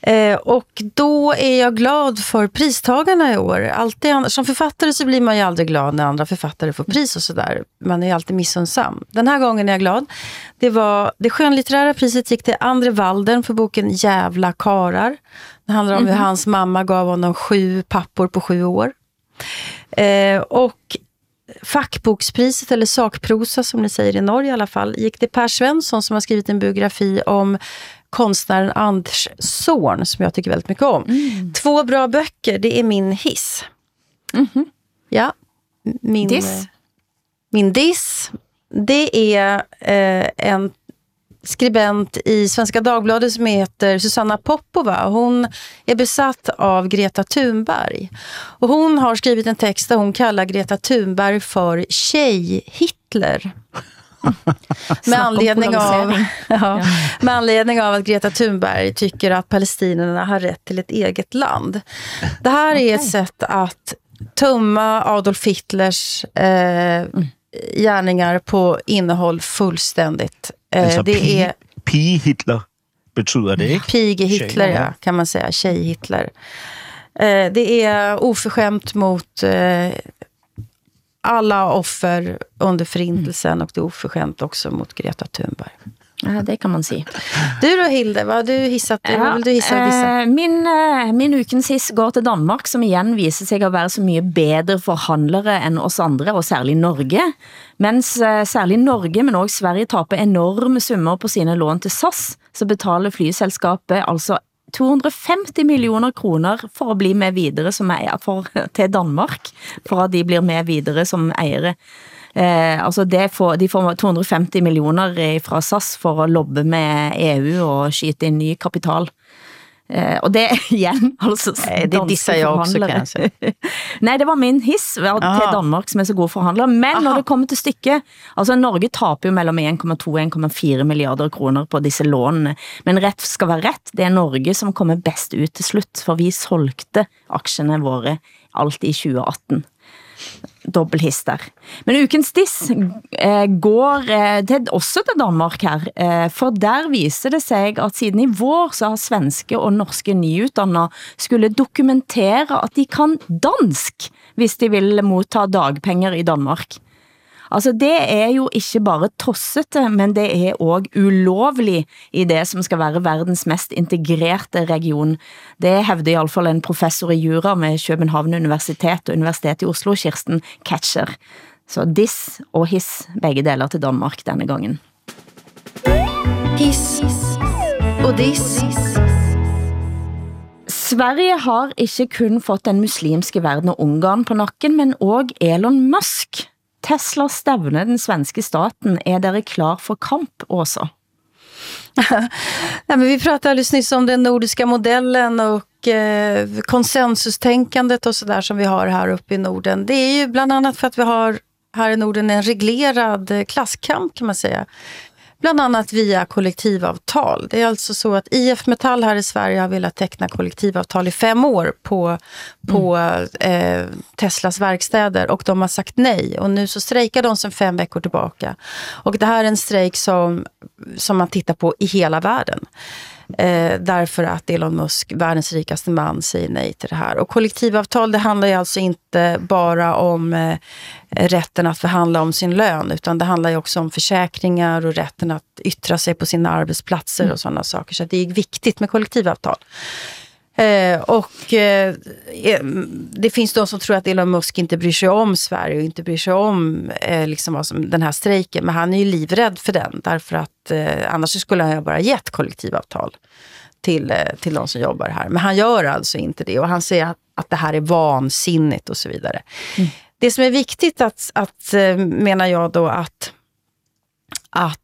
Eh, och då är jag glad för pristagarna i år. Alltid, som författare så blir man ju aldrig glad när andra författare får pris och sådär. Man är ju alltid missunnsam. Den här gången är jag glad. Det, var, det skönlitterära priset gick till Andre Walden för boken Jävla karar. Det handlar om hur hans mamma gav honom sju pappor på sju år. Eh, och fackbokspriset, eller sakprosa som ni säger i Norge i alla fall, gick till Per Svensson som har skrivit en biografi om konstnären Anders Zorn som jag tycker väldigt mycket om. Två bra böcker, det är min hiss. Ja, min Diss? eh, Min diss, det är eh, en skribent i Svenska Dagbladet som heter Susanna Popova. Hon är besatt av Greta Thunberg. Och hon har skrivit en text där hon kallar Greta Thunberg för Tjej-Hitler. [LAUGHS] Med anledning, av, [LAUGHS] ja, med anledning av att Greta Thunberg tycker att palestinierna har rätt till ett eget land. Det här är ett sätt att tumma Adolf Hitlers eh, gärningar på innehåll fullständigt. Eh, det är pige-Hitler betyder det, ikke? pige-Hitler, Tjej, ja, kan man säga. Tjej-Hitler. Eh, det är oförskämt mot eh, alla offer under förintelsen och det är oförskämt också mot Greta Thunberg. Ja, det kan man si. Du då Hilde, vad har du hissat? Vill du hissa och dissa? eh, min, eh, min ukens hiss går til Danmark, som igen viser sig at være så mye bedre forhandlere end oss andre, og særlig Norge. Mens eh, særlig Norge, men også Sverige taper enorme summer på sine lån til SAS, så betaler flyselskabet altså 250 millioner kroner for at blive med videre som eier, for, [LAUGHS] til Danmark, for at de blir med videre som ejere. Eh, altså det får, de får 250 millioner fra SAS for at lobbe med EU og skyte ind ny kapital. Eh, og det [LAUGHS] igen, altså Nej, det dissar jag också, kan jag forhandlere. [LAUGHS] Nej, det var min hiss ja, til Aha. Danmark, som er så gode forhandlere. Men når det kommer til stykket, altså Norge taper jo mellem 1,2 og 1,4 milliarder kroner på disse lånene. Men ret skal være ret, det er Norge som kommer bedst ut til slut, for vi solgte aktierne våre alt i 2018 dobbelthister. Men ukens diss eh, går eh, til, også til Danmark her, eh, for der viser det sig at siden i vår så har svenske og norske nyuddannede skulle dokumentere at de kan dansk, hvis de vil modtage dagpenger i Danmark. Altså det er jo ikke bare tossete, men det er også ulovlig i det som skal være verdens mest integrerte region. Det hævder i alle fall en professor i jura med København Universitet og Universitet i Oslo, Kirsten Ketcher. Så diss og hiss, begge deler til Danmark denne gangen. Hiss och diss. Sverige har ikke kun fått den muslimske verden og Ungarn på nakken, men også Elon Musk. Tesla stævne den svenske staten. Er dere klar for kamp, Åsa? [LAUGHS] Nej, men vi pratade alldeles nyss om den nordiska modellen och eh, konsensustänkandet och sådär som vi har här uppe i Norden. Det är ju bland annat för att vi har här i Norden en reglerad eh, klasskamp kan man säga. Bland annat via kollektivavtal. Det är alltså så att IF Metall här i Sverige har velat teckna kollektivavtal i fem år på, på eh, Teslas verkstäder och de har sagt nej. Och nu så strejkar de sedan fem veckor tillbaka. Och det här är en strejk som, som man tittar på i hela världen. Eh, därför att Elon Musk, världens rikaste man, säger nej till det här. Och kollektivavtal det handlar ju alltså inte bara om eh, rätten att förhandla om sin lön, utan det handlar ju också om försäkringar och rätten att yttra sig på sina arbetsplatser och sådana saker. Så det är viktigt med kollektivavtal. Eh, och eh, eh, det finns de som tror att Elon Musk inte bryr sig om Sverige och inte bryr sig om eh, liksom vad som, den här strejken. Men han är ju livrädd för den, därför att eh, annars skulle han ju bara gett kollektivavtal till, eh, till de som jobbar här. Men han gör alltså inte det och han säger att, att det här är vansinnigt och så vidare. Det som är viktigt att, att eh, menar jag då att att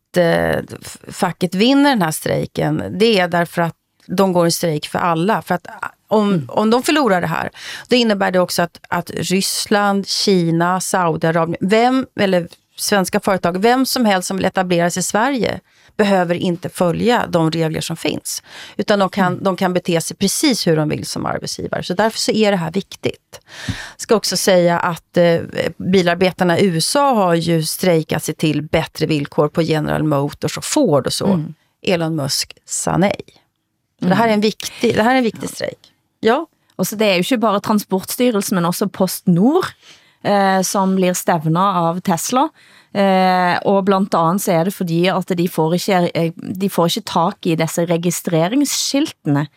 facket vinner den här strejken, det är därför att de går i strejk för alla. För att om, om de förlorar det här, då innebär det också att, att Ryssland, Kina, Saudiarabien, vem, eller svenska företag, vem som helst som vill etablera sig i Sverige behöver inte följa de regler som finns. Utan de kan, de kan bete sig precis hur de vill som arbetsgivare. Så därför så är det här viktigt. Jag ska också säga att eh, bilarbetarna i USA har ju strejkat sig till bättre villkor på General Motors och Ford och så. Mm. Elon Musk sa nej. Mm. Det här är en viktig, det här är en viktig strejk. Ja. Og så det er jo ikke bare Transportstyrelsen, men også PostNord, eh, som blir stævnet av Tesla. Eh, og blandt andet så er det fordi, at de får ikke, eh, de får ikke tak i disse registreringsskiltene.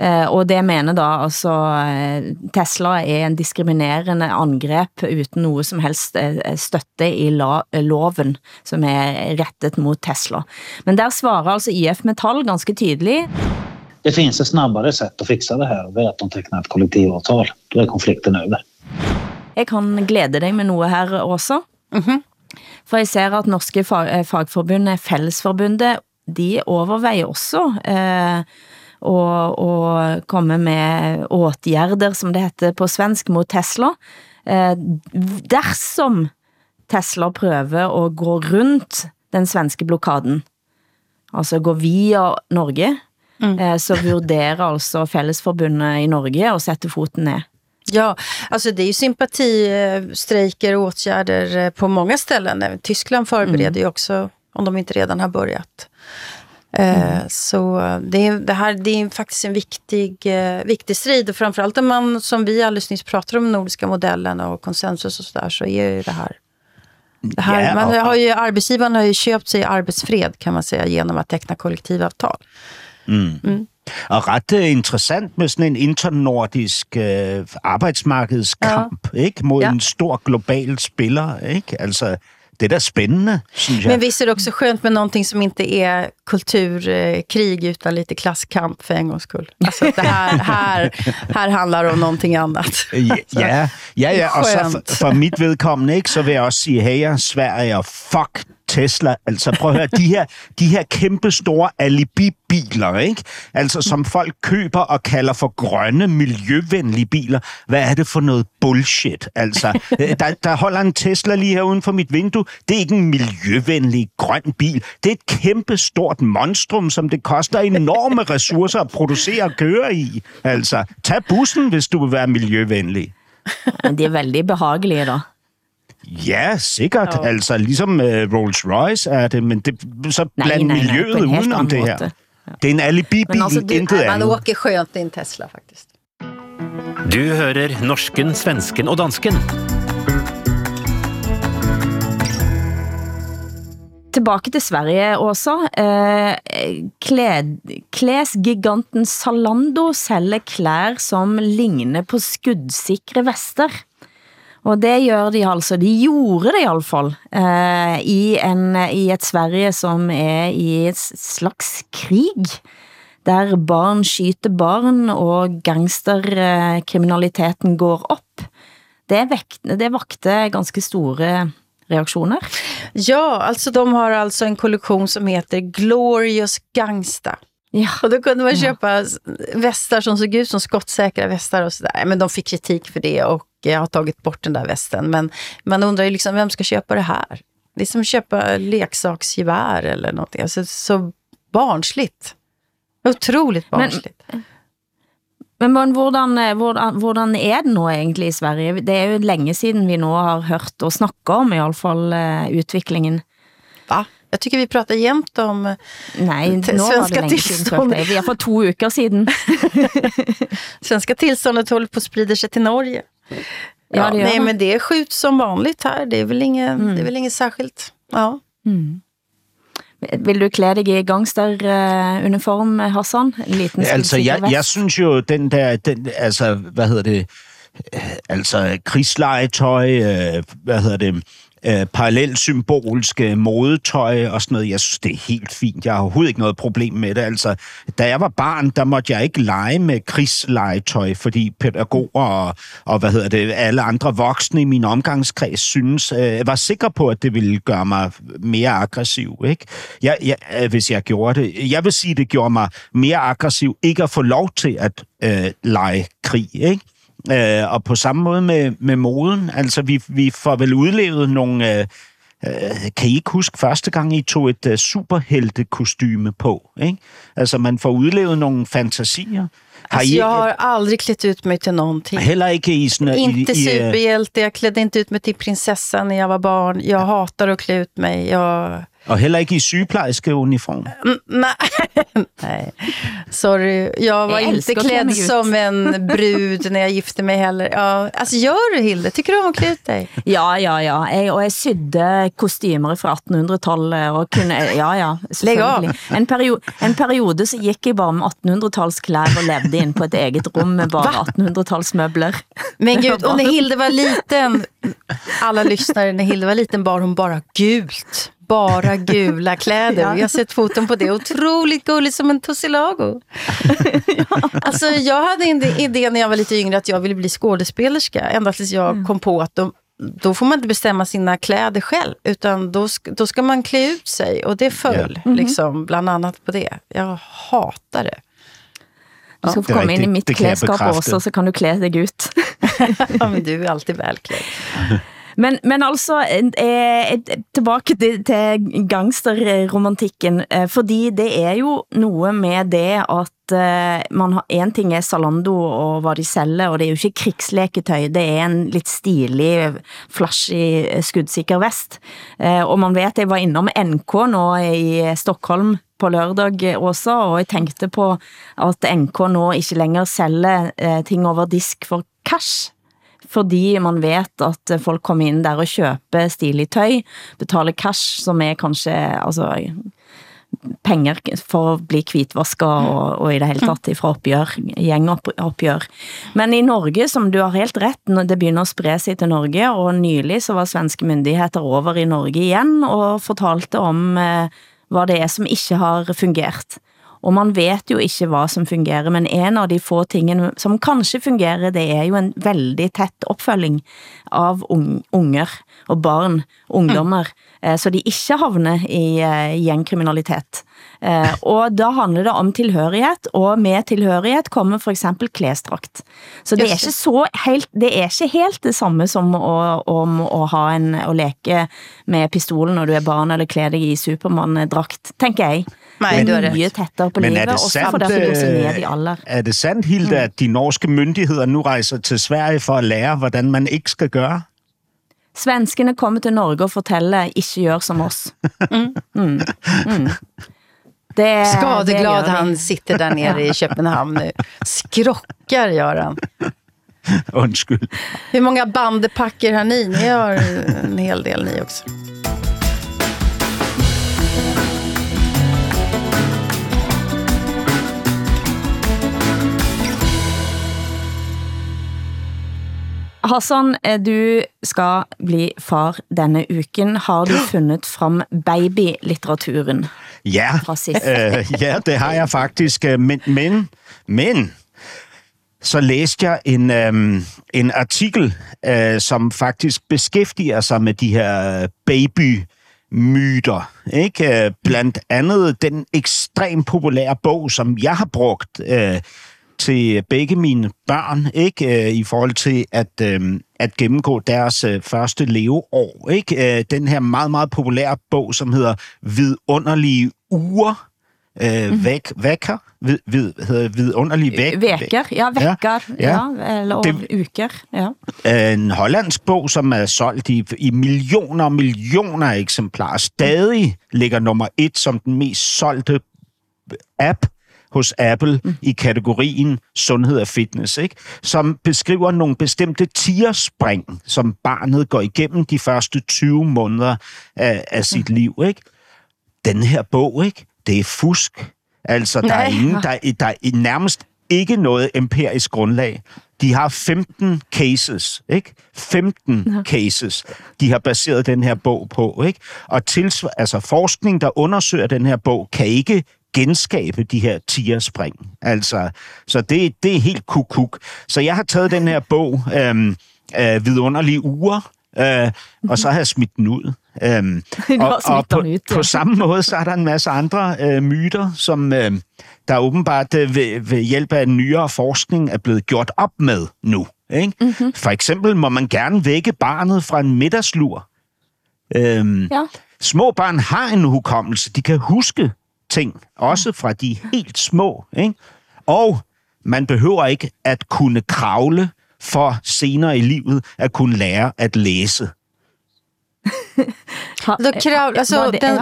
Eh, og det mener da altså eh, Tesla er en diskriminerende angreb uden noget som helst eh, støtte i la, loven, som er rettet mot Tesla. Men der svarer altså IF Metall ganske tydelig. Det finns ett snabbare sätt att fixa det här. Det är att de tecknar ett kollektivavtal. Då är konflikten över. Jeg kan glæde dig med noget her også. Mm -hmm. For jeg ser at Norske fag, Fagforbundet, Fællesforbundet, de overvejer også eh, og, og komme med åtgärder, som det heter på svensk, mot Tesla. Eh, dersom Tesla prøver at gå rundt den svenske blokaden, altså gå via Norge, mm. eh, så vurderer altså Fællesforbundet i Norge at sætte foten ned. Ja, alltså det är ju sympatistrejker och åtgärder eh, på många ställen. Tyskland förbereder mm. ju också, om de inte redan har börjat. Eh, mm. Så det, är, det, här, det är faktiskt en viktig, viktig strid. Och framförallt om man, som vi alldeles nyss pratar om, nordiska modellen och konsensus och sådär, så är ju det här... Det här yeah, man har ju, arbetsgivaren har ju köpt sig arbetsfred, kan man säga, genom att teckna kollektivavtal. Mm. Mm. Og ret uh, interessant med sådan en internordisk uh, arbejdsmarkedskamp, ja. ikke? Mod ja. en stor global spiller, ikke? Altså, det är spännande, synes Men visst är det också skönt med någonting som inte är kulturkrig utan lite klasskamp för en gångs skull. Alltså det här, [LAUGHS] här, här handlar om någonting annat. Ja, ja, ja, ja. och så för, för mitt vedkommende, ikke, så vil jeg også sige, hey, Sverige, fuck Tesla. Altså prøv at høre, de her, de her kæmpe store alibi-biler, ikke? Altså som folk køber og kalder for grønne, miljøvenlige biler. Hvad er det for noget bullshit? Altså, [LAUGHS] øh, der, der holder en Tesla lige her uden for mit vindue. Det er ikke en miljøvenlig grøn bil. Det er et kæmpe stort monstrum, som det koster enorme ressourcer at producere og køre i. Altså, tag bussen, hvis du vil være miljøvenlig. Det er veldig behagelige, da. Ja, sikkert. Jo. Altså, ligesom uh, Rolls-Royce er det, men det, så bland nej, nej, miljøet nej, udenom det her. Ja. Det er en alibi-bil, altså, du, intet andet. Man åker skönt i en Tesla, faktisk. Du hører norsken, svensken og dansken. Tilbage til Sverige også. Eh, klæd, klæsgiganten Zalando sælger klær, som ligner på skudsikre vester. Og det gør de altså, de gjorde det i alle fall, eh, i, en, i et Sverige som er i et slags krig, der barn skyter barn, og gangsterkriminaliteten går op. Det, vekt, det vakte ganske store reaktioner. Ja, alltså de har alltså en kollektion som heter Glorious Gangsta. Ja. Och då kunde man köpa ja. västar som såg ut som skottsäkra västar och sådär. Men de fick kritik för det och jag har tagit bort den där västen. Men man undrar ju liksom, vem ska köpa det här? Det är som att köpa leksaksgevär eller någonting. Alltså, så barnsligt. Otroligt barnsligt. Men, men, men hvordan, hvordan, hvordan er det nu egentlig i Sverige? Det er jo længe siden vi nu har hørt og snakke om i alla fall uh, utviklingen. Va? Jag tycker vi pratar jämt om Nej, nu svenska tillstånd. Vi har fått två uker siden. [LAUGHS] svenska tillståndet håller på att sprida sig till Norge. Ja, det nej, men det skjuts som vanligt här. Det är väl inget, mm. det är väl inget särskilt. Ja. Mm. Vil du klæde dig i gangsteruniform, Hassan? En liten altså, jeg, jeg synes jo, den der, den, altså, hvad hedder det, altså krigslegetøj, hvad hedder det, øh, parallelsymbolske modetøj og sådan noget. Jeg synes, det er helt fint. Jeg har overhovedet ikke noget problem med det. Altså, da jeg var barn, der måtte jeg ikke lege med krigslegetøj, fordi pædagoger og, og hvad hedder det, alle andre voksne i min omgangskreds synes, øh, var sikker på, at det ville gøre mig mere aggressiv. Ikke? Jeg, jeg, øh, hvis jeg gjorde det. Jeg vil sige, det gjorde mig mere aggressiv ikke at få lov til at øh, lege krig. Ikke? Øh, og på samme måde med, med moden. Altså, vi, vi får vel udlevet nogle, øh, Øh, kan I ikke huske første gang, I tog et uh, superheltekostyme på? Ikke? Altså, man får udlevet nogle fantasier. Har alltså, I, jag har aldrig klätt ut mig till någonting. Heller ikke i sådan... Inte i, i, superhjälte, jag klädde inte ut mig till prinsessan när jag var barn. Jag hatar att klä ut mig. Jag... Og heller ikke i sygeplejerskeuniform? Mm, nej. [LAUGHS] nej, sorry. Jag var jag inte klädd som en brud när jag gifte mig heller. Ja, alltså gör du Hilde? Tycker du om att klä ut dig? [LAUGHS] Ja, ja, ja. Jeg, og jeg sydde kostymer fra 1800-tallet og kunne, ja, ja, selvfølgelig. En, periode, en periode så gik jeg bare med 1800-talsklæder og levde ind på et eget rum med bare 1800-talsmøbler. [LAUGHS] Men gud, och när Hilde var liten, alla lyssnare, när Hilde var liten bar hon bara gult bara gula kläder. ja. Jag har sett foton på det. Otroligt gulligt som en tussilago. [LAUGHS] ja. Alltså, jag hade en idé när jag var lite yngre att jag ville bli skådespelerska. Ända tills jag mm. kom på att de, då får man inte bestämma sina kläder själv. Utan då, då ska man klä ut sig. Och det föll yeah. mm -hmm. liksom, bland annat på det. Jag hatar det. Du ska få komma in i mitt klädskap också så kan du klä dig ut. [LAUGHS] ja, men du är alltid välklädd. [LAUGHS] Men, men altså, eh, eh tilbage til, til gangsterromantikken, eh, fordi det er jo noget med det, at eh, man har, en ting er Zalando og hvad de sælger, og det er jo ikke krigsleketøj, det er en lidt stilig, flashy, eh, skudsikker vest. Eh, og man vet, jeg var innom NK nå i Stockholm på lørdag eh, også, og jeg tænkte på, at NK nå ikke længere sælger eh, ting over disk for cash, fordi man vet at folk kommer ind der og køber stilig tøj, betaler cash, som er kanskje altså, penger for at blive kvitvasket og, og i det hele taget fra opgjør, gjengopgjør. Men i Norge, som du har helt ret, det begynder at spre sig til Norge, og nylig så var svenske myndigheder over i Norge igen og fortalte om eh, hvad det er, som ikke har fungeret. Og man vet jo ikke hvad som fungerer, men en av de få tingene som kanskje fungerer, det er jo en veldig tæt opfølging av unger og barn, ungdommer, mm. så de ikke havner i uh, gengkriminalitet. Uh, og da handler det om tilhørighed, og med tilhørighed kommer for eksempel klæstrakt. Så det er ikke så helt, det er ikke helt det samme som å, om å ha en, å leke med pistolen når du er barn, eller klæde dig i Superman-drakt, tænker jeg. Nej, men, det var mye tættere på men livet, er det sandt, og derfor du ned i alder. Er det sandt, Hilde, mm. at de norske myndigheder nu rejser til Sverige for at lære, hvordan man ikke skal gøre? Svenskene kommer til Norge og fortæller, ikke gør som os. [LAUGHS] Mm. Mm. Mm. Det, Skadeglad det han sitter där nere i [LAUGHS] Köpenhamn nu. Skrockar gör han. Undskyld. Hur många bandepacker har ni? Ni har en hel del ni också. Hassan, eh, du skal bli far denne uken. Har du [GASPS] fundet frem babylitteraturen? Ja, øh, ja, det har jeg faktisk. Øh, men, men, men så læste jeg en, øhm, en artikel, øh, som faktisk beskæftiger sig med de her baby myter. Ikke? Blandt andet den ekstremt populære bog, som jeg har brugt øh, til begge mine børn, ikke? Øh, I forhold til at, øh, at gennemgå deres øh, første leveår. Ikke? Øh, den her meget, meget populære bog, som hedder Vidunderlige uger. Øh, mm-hmm. væk, vækker? Vid, vid, hedder vidunderlige væk? Vækker, ja, vækker. Ja, ja. eller det, uker, ja. En hollandsk bog, som er solgt i, i millioner og millioner eksemplarer. Stadig ligger nummer et som den mest solgte app hos Apple mm. i kategorien sundhed og fitness, ikke? som beskriver nogle bestemte tierspring, som barnet går igennem de første 20 måneder af, af sit mm. liv. Ikke? Den her bog, ikke? det er fusk. Altså, der er, ingen, der, er, der er nærmest ikke noget empirisk grundlag. De har 15 cases, ikke? 15 ja. cases, de har baseret den her bog på, ikke? Og tilsvar, altså forskning, der undersøger den her bog, kan ikke genskabe de her tierspring. Altså, så det, det er helt kukuk. Så jeg har taget den her bog, øhm, øh, Vidunderlige Uger, øh, og så har jeg smidt den ud. Øhm, [LAUGHS] og og på, ud, ja. på samme måde, så er der en masse andre øh, myter, som øh, der åbenbart øh, ved, ved hjælp af nyere forskning er blevet gjort op med nu. Ikke? Mm-hmm. For eksempel må man gerne vække barnet fra en middagslur Øhm, Ja. Små børn har en hukommelse. De kan huske ting, også fra de helt små. Ikke? Og man behøver ikke at kunne kravle for senere i livet at kunne lære at læse. [LAUGHS] Då krav, alltså, det- den,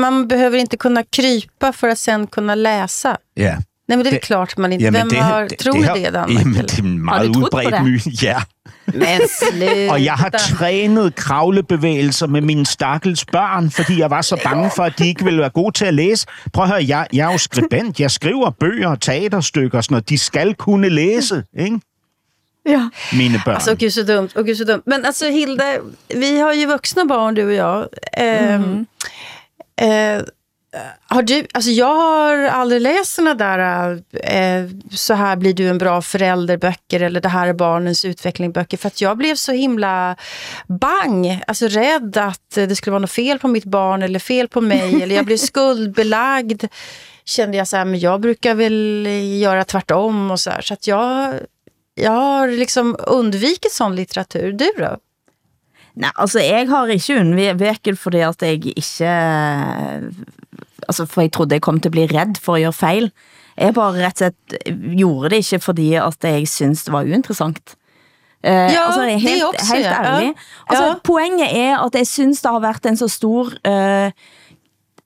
man behöver inte kunna krypa för att sen kunna läsa. Ja. Nej, men det är Det- klart man inte... Vem har, tror det, har- det, Danmark? Jamen, det er en meget udbredt det? myte, [LAUGHS] ja. Men sluta. [LAUGHS] Og jeg har trænet kravlebevægelser med mine stakkels børn, fordi jeg var så bange for, at de ikke ville være gode til at læse. Prøv at høre, jeg, jeg er jo skribent. Jeg skriver bøger og teaterstykker og sådan noget. De skal kunne læse, ikke? Ja. Mine børn. Alltså, gud så dumt. Och gud så dumt. Men alltså Hilde, vi har ju vuxna barn du och jag. Ehm, eh, har du, alltså jag har aldrig läst såna där eh, så här blir du en bra förälderböcker eller det här är barnens utvecklingböcker för att jag blev så himla bang, alltså rädd att det skulle vara något fel på mitt barn eller fel på mig eller jag blev [LAUGHS] skuldbelagd kände jag så här, men jag brukar väl göra tvärtom och så här. Så att jeg, jeg har liksom undvikit sån litteratur. Du då? Nej, altså jeg har ikke undviket fordi at jeg ikke, altså for jeg trodde jeg kom til at blive redd for at gøre fejl. Jeg bare rett og slett gjorde det ikke fordi at jeg synes det var uinteressant. Uh, Ja, altså, det helt, også, helt ja. ærlig. Altså, Ja. Poenget er at jeg synes det har været en så stor... Uh,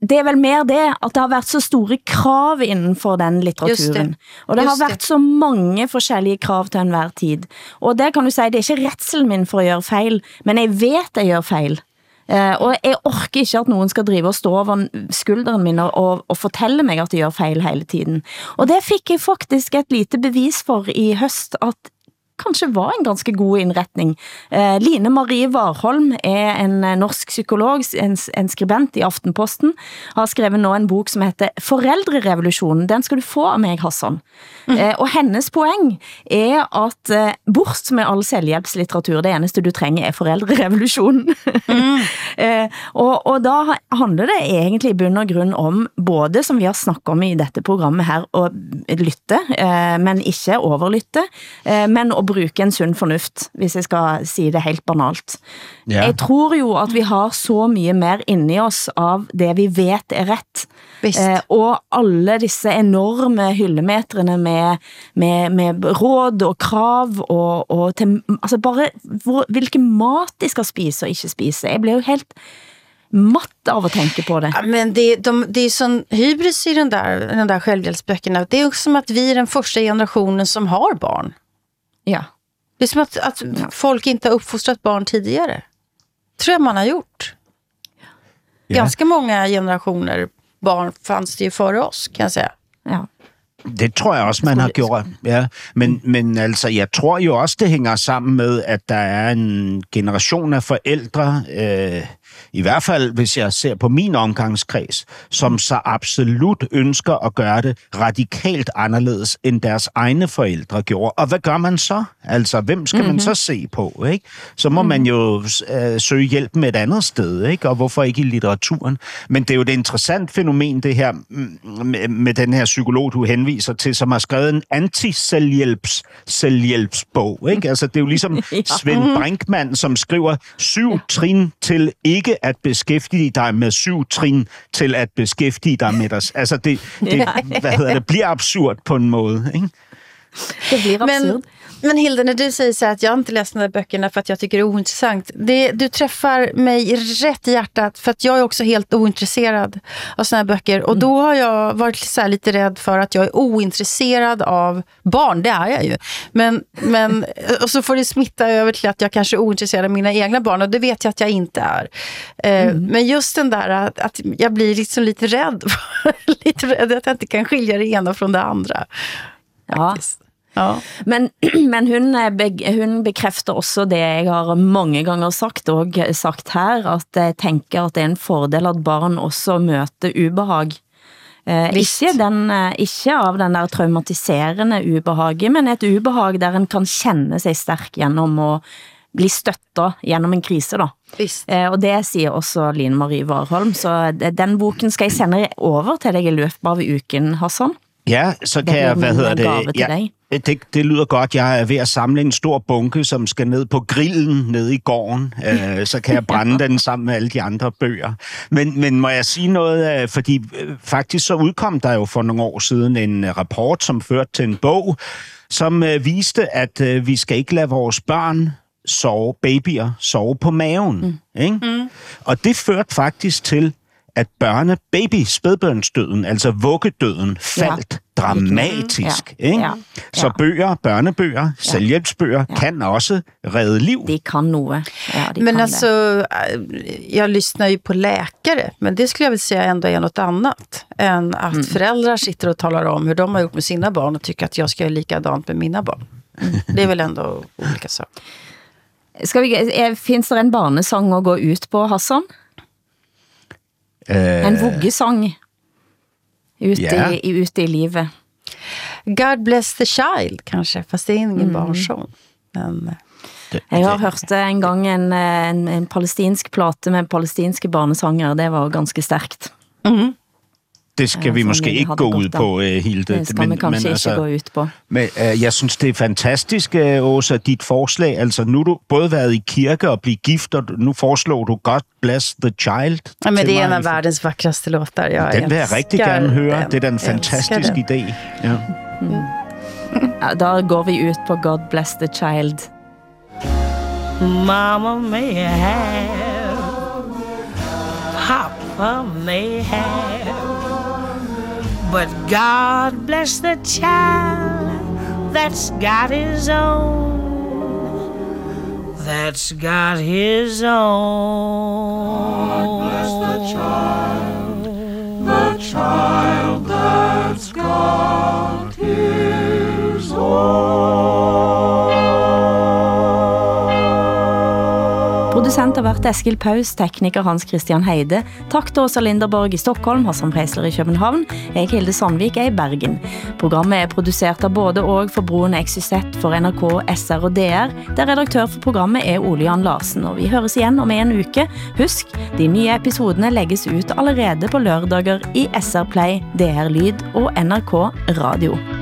det er vel mer det, at det har været så store krav inden for den litteraturen. Det. Og det Just har det. været så mange forskellige krav til enhver tid. Og det kan du sige, det er ikke retselen min for at gøre fejl, men jeg vet jeg gør fejl. Uh, og jeg orker ikke at nogen skal drive og stå over skulderen min og, og, og fortælle mig, at jeg gør fejl hele tiden. Og det fik jeg faktisk et lite bevis for i høst, at kanskje var en ganske god indretning. Uh, Line Marie Warholm er en eh, norsk psykolog, en, en skribent i Aftenposten, har skrevet nå en bok som heter Forældrerevolutionen. Den skal du få av mig, Hassan. Mm. Uh, og hennes poeng er at uh, bort med all selvhjælpslitteratur, det eneste du trenger er forældrerevolutionen. Mm. uh, [LAUGHS] og, og da handler det egentlig i bund og grund om, både som vi har snakket om i dette programmet her, å lytte, uh, men ikke overlytte, men å bruge en sund fornuft, hvis jeg skal si det helt banalt. Ja. Jeg tror jo at vi har så mye mer inni oss av det vi vet er ret. Visst. Eh, og alle disse enorme hyldemetrene med, med, med råd og krav og, og til, altså bare hvor, hvilken mat de skal spise og ikke spise. Jeg bliver jo helt matt av at tænke på det. Ja, Men det, de, det är sån hybris i den där, den där självhjälpsböckerna. Det är också som att vi är den första generationen som har barn. Ja. Det är som att, att folk inte har uppfostrat barn tidigare. tror jag man har gjort. Ja. Ganska många generationer barn fanns det ju före oss, kan jeg sige. Ja. Det tror jeg også, man har gjort. Ja. Men, men altså, jeg tror jo også, det hænger sammen med, at der er en generation af forældre, øh, i hvert fald hvis jeg ser på min omgangskreds, som så absolut ønsker at gøre det radikalt anderledes, end deres egne forældre gjorde. Og hvad gør man så? Altså, hvem skal mm-hmm. man så se på? Ikke? Så må mm-hmm. man jo øh, søge hjælp med et andet sted, ikke? og hvorfor ikke i litteraturen? Men det er jo et interessant fænomen, det her mm, med, med den her psykolog, du henviser til, som har skrevet en anti-selvhjælps selvhjælpsbog. Ikke? Altså, det er jo ligesom. [LAUGHS] Svend Brinkmann, som skriver syv trin til ikke at beskæftige dig med syv trin til at beskæftige dig med dig. Altså, det, det, [LAUGHS] hvad hedder det, bliver absurd på en måde. Ikke? Det blir absurd. Men, men Hilde, när du säger så här att jag inte läst de här böckerna för att jag tycker det är ointressant. Det, du träffar mig rätt i hjärtat för att jag är också helt ointresserad av såna här böcker. Och då har jag varit så här lite rädd för att jag är ointresserad av barn. Det är jag ju. Men, men, och så får det smitta över till att jag kanske är ointresserad av mina egna barn. Och det vet jag att jag inte är. Eh, Men just den där att, att jag blir liksom lite rädd. [LAUGHS] lite rädd att jag inte kan skilja det ena från det andra. Ja. Ja. Men, [CLEARS THROAT] men hun, hun bekræfter også det, jeg har mange gange sagt, og sagt her, at jeg tænker, at det er en fordel, at barn også møter ubehag. Eh, ikke, den, eh, ikke av den der traumatiserende ubehaget, men et ubehag der en kan kende sig stærk gennem at bli støttet gennem en krise da. Visst. Eh, og det siger også Line Marie Warholm, så den boken skal jeg sende over til dig i løbet av uken, Hassan. Ja, så kan jeg, hvad hedder det? dig. det, det lyder godt. Jeg er ved at samle en stor bunke, som skal ned på grillen nede i gården. [LAUGHS] Øh, så kan jeg brænde den sammen med alle de andre bøger. Men, men må jeg sige noget? øh, Fordi øh, faktisk så udkom der jo for nogle år siden en øh, rapport, som førte til en bog, som øh, viste, at øh, vi skal ikke lade vores børn sove, babyer sove på maven. Mm. Ikke? Mm. Og det førte faktisk til, at børne, baby, spædbørnsdøden, altså vuggedøden, faldt ja. dramatisk. Ja. Ikke? Ja. Så bøger, børnebøger, ja. selvhjælpsbøger ja. kan også redde liv. De kan noget. Ja, de Men kan alltså, eh, jag lyssnar ju på läkare, men det skulle jag väl säga ändå är något annat än att Mm. föräldrar sitter och talar om hur de har gjort med sina barn och tycker att jag ska göra likadant med mina barn. Mm. Det är väl ändå olika saker. det. Skal vi, er, findes der en barnesang at gå ut på, Hassan? Øh, En vuggesang? Ut, Ja. i, ut i livet. God bless the child kanske, fast det är ingen Mm. barnsång. Men, eh, Jeg har hørt en gang en, eh, en, en palestinsk plate med palestinske barnesanger. Det var ganske stærkt. Det skal Ja, vi måske ikke gå ud på, øh, Hilde. Det skal man kanskje altså, ikke gå ud på. Men øh, jeg synes, det er fantastisk, øh, Åsa, dit forslag. Altså, nu har du både været i kirke og blive gift, og nu foreslår du God Bless the Child. ja, men det är mig. en av världens vackraste låtar. Jag Den vil jeg rigtig älskar gerne høre. den. Det er da en fantastisk den. idé. Ja. Ja, da går vi ut på God Bless the Child. Mama may have, Papa may have, but God bless the child that's got his own. That's got his own. God bless the child, the child that's got his Producent Produsenter været Eskil Paus, tekniker Hans Christian Heide. Tak til Åsa Linderborg i Stockholm, Hassan Preisler i København. Jeg Hilde Sandvik er i Bergen. Programmet er produceret av både og for broen XYZ for NRK, SR og DR, der redaktør for programmet er Ole Jan Larsen. Og vi høres igen om en uke. Husk, de nye episodene lægges ut allerede på lørdager i SR Play, DR Lyd og NRK Radio.